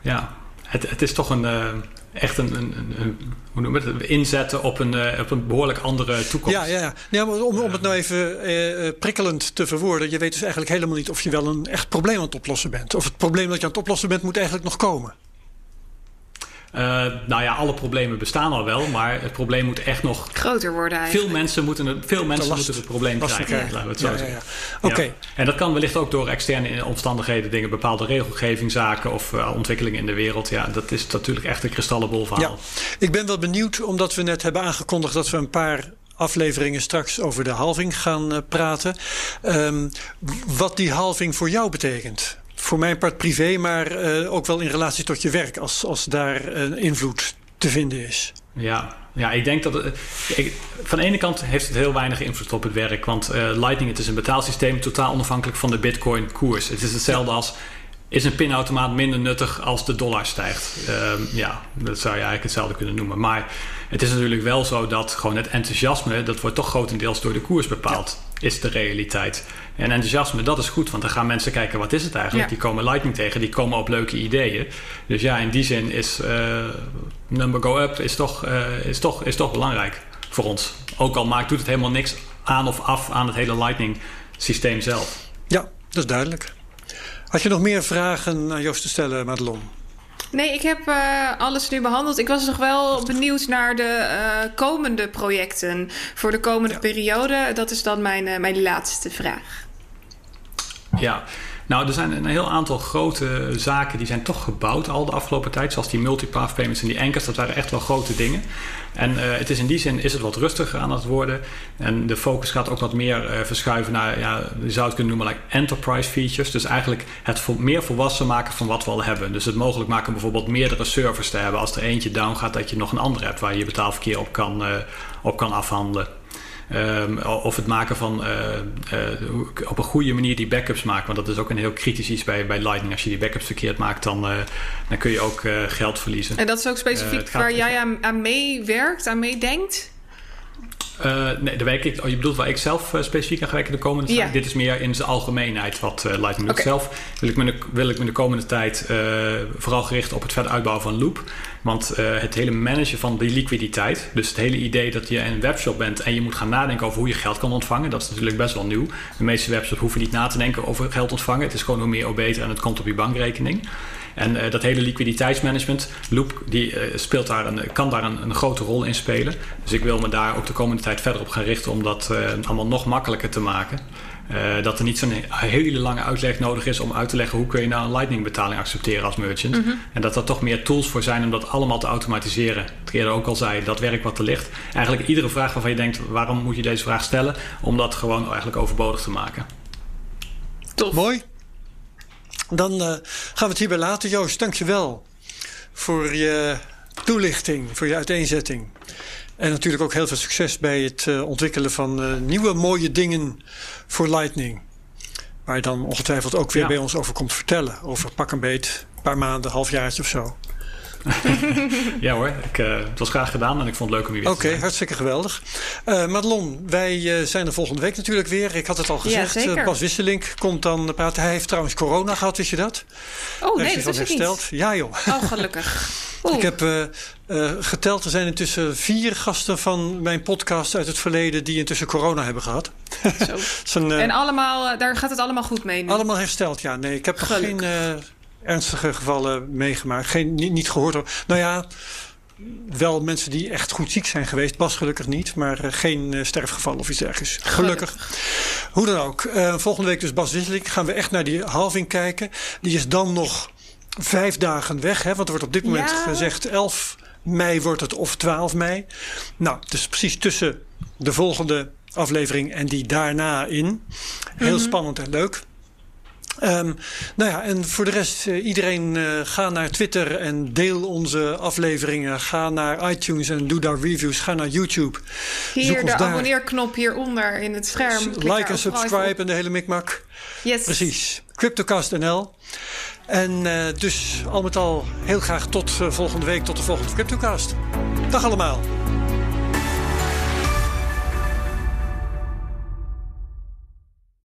[SPEAKER 5] ja, het, het is toch een, uh, echt een, een, een, hoe het, inzetten op een, op een behoorlijk andere toekomst.
[SPEAKER 3] Ja, ja, ja. ja maar om, om het nou even prikkelend te verwoorden, je weet dus eigenlijk helemaal niet of je wel een echt probleem aan het oplossen bent. Of het probleem dat je aan het oplossen bent moet eigenlijk nog komen.
[SPEAKER 5] Uh, nou ja, alle problemen bestaan al wel, maar het probleem moet echt nog
[SPEAKER 4] groter worden. Eigenlijk.
[SPEAKER 5] Veel mensen moeten het, veel mensen
[SPEAKER 3] last,
[SPEAKER 5] moeten het probleem krijgen.
[SPEAKER 3] krijgen.
[SPEAKER 5] Laten we het zo
[SPEAKER 3] ja,
[SPEAKER 5] zeggen.
[SPEAKER 3] Ja, ja. Oké.
[SPEAKER 5] En dat kan wellicht ook door externe omstandigheden, dingen, bepaalde regelgevingszaken of uh, ontwikkelingen in de wereld. Ja, dat is natuurlijk echt een kristallenbol verhaal.
[SPEAKER 3] Ik ben wel benieuwd, omdat we net hebben aangekondigd dat we een paar afleveringen straks over de halving gaan uh, praten. Um, wat die halving voor jou betekent voor mijn part privé, maar uh, ook wel in relatie tot je werk, als, als daar een invloed te vinden is.
[SPEAKER 5] Ja, ja ik denk dat. Ik, van de ene kant heeft het heel weinig invloed op het werk, want uh, Lightning het is een betaalsysteem totaal onafhankelijk van de Bitcoin-koers. Het is hetzelfde als. Is een pinautomaat minder nuttig als de dollar stijgt? Um, ja, dat zou je eigenlijk hetzelfde kunnen noemen. Maar het is natuurlijk wel zo dat gewoon het enthousiasme, dat wordt toch grotendeels door de koers bepaald, ja. Is de realiteit. En enthousiasme, dat is goed, want dan gaan mensen kijken wat is het eigenlijk. Ja. Die komen Lightning tegen, die komen op leuke ideeën. Dus ja, in die zin is uh, number go up is toch, uh, is, toch, is toch belangrijk voor ons. Ook al maakt, doet het helemaal niks aan of af aan het hele Lightning systeem zelf.
[SPEAKER 3] Ja, dat is duidelijk. Had je nog meer vragen aan Joost te stellen, Madelon?
[SPEAKER 4] Nee, ik heb uh, alles nu behandeld. Ik was nog wel benieuwd naar de uh, komende projecten voor de komende ja. periode. Dat is dan mijn, uh, mijn laatste vraag.
[SPEAKER 5] Ja, nou, er zijn een heel aantal grote zaken die zijn toch gebouwd al de afgelopen tijd. Zoals die multipath payments en die anchors. Dat waren echt wel grote dingen. En uh, het is in die zin is het wat rustiger aan het worden. En de focus gaat ook wat meer uh, verschuiven naar, ja, je zou het kunnen noemen, like enterprise features. Dus eigenlijk het meer volwassen maken van wat we al hebben. Dus het mogelijk maken bijvoorbeeld meerdere servers te hebben. Als er eentje down gaat, dat je nog een andere hebt waar je betaalverkeer op kan, uh, op kan afhandelen. Um, of het maken van uh, uh, op een goede manier die backups maken. Want dat is ook een heel kritisch iets bij, bij Lightning. Als je die backups verkeerd maakt, dan, uh, dan kun je ook geld verliezen.
[SPEAKER 4] En dat is ook specifiek waar jij aan, aan meewerkt, aan meedenkt?
[SPEAKER 5] Uh, nee, daar werk ik, oh, je bedoelt waar ik zelf uh, specifiek aan ga werken de komende
[SPEAKER 4] ja.
[SPEAKER 5] tijd? Dit is meer in zijn algemeenheid wat uh, Lightning doet.
[SPEAKER 4] Okay.
[SPEAKER 5] Zelf wil ik, me de, wil ik me de komende tijd vooral gericht op het verder uitbouwen van Loop. Want het hele managen van die liquiditeit, dus het hele idee dat je een webshop bent en je moet gaan nadenken over hoe je geld kan ontvangen, dat is natuurlijk best wel nieuw. De meeste webshops hoeven niet na te denken over geld ontvangen. Het is gewoon hoe meer hoe beter en het komt op je bankrekening. En uh, dat hele liquiditeitsmanagement, Loop, die uh, speelt daar een, kan daar een, een, grote rol in spelen. Dus ik wil me daar ook de komende tijd verder op gaan richten om dat uh, allemaal nog makkelijker te maken. dat er niet zo'n hele lange uitleg nodig is om uit te leggen hoe kun je nou een Lightning betaling accepteren als merchant.
[SPEAKER 4] Mhm.
[SPEAKER 5] En dat er toch meer tools voor zijn om dat allemaal te automatiseren. Het eerder ook al zei, dat werk wat er ligt. Eigenlijk iedere vraag waarvan je denkt, waarom moet je deze vraag stellen? Om dat gewoon eigenlijk overbodig te maken.
[SPEAKER 4] Tof.
[SPEAKER 3] Mooi. Dan uh, gaan we het hierbij laten. Joost, dankjewel voor je toelichting, voor je uiteenzetting. En natuurlijk ook heel veel succes bij het uh, ontwikkelen van uh, nieuwe mooie dingen voor Lightning. Waar je dan ongetwijfeld ook weer ja. bij ons over komt vertellen. Over pak een beet, een paar maanden, halfjaartje of zo.
[SPEAKER 5] ja hoor, ik, uh, het was graag gedaan en ik vond het leuk om hier
[SPEAKER 3] Oké, okay, hartstikke geweldig. Uh, Madelon, wij uh, zijn er volgende week natuurlijk weer. Ik had het al gezegd,
[SPEAKER 4] ja,
[SPEAKER 3] Bas Wisselink komt dan praten. Hij heeft trouwens corona gehad, wist je dat?
[SPEAKER 4] Oh nee, dat is hersteld.
[SPEAKER 3] Niet. Ja joh.
[SPEAKER 4] Oh, gelukkig.
[SPEAKER 3] Oeh. Ik heb geteld, er zijn intussen vier gasten van mijn podcast uit het verleden... die intussen corona hebben gehad.
[SPEAKER 4] Zo. een, en allemaal, daar gaat het allemaal goed mee nu?
[SPEAKER 3] Allemaal hersteld, ja. Nee, ik heb nog geen ernstige gevallen meegemaakt. Geen, niet, niet gehoord. Nou ja, wel mensen die echt goed ziek zijn geweest. Bas gelukkig niet, maar uh, geen uh, sterfgeval of iets dergelijks. Gelukkig. gelukkig. Hoe dan ook. Uh, volgende week dus Bas Wisseling. Gaan we echt naar die halving kijken. Die is dan nog vijf dagen weg. Hè, want er wordt op dit moment ja. gezegd 11 mei wordt het of 12 mei. Nou, dus precies tussen de volgende aflevering en die daarna in. Heel mm -hmm. spannend en leuk. Um, nou ja, en voor de rest, uh, iedereen uh, ga naar Twitter en deel onze afleveringen. Ga naar iTunes en doe daar reviews. Ga naar YouTube.
[SPEAKER 4] Hier, de abonneerknop hieronder in het scherm.
[SPEAKER 3] Klik like en subscribe en de hele mikmak.
[SPEAKER 4] Yes.
[SPEAKER 3] Precies. CryptoCast NL. En uh, dus al met al heel graag tot volgende week, tot de volgende CryptoCast. Dag allemaal.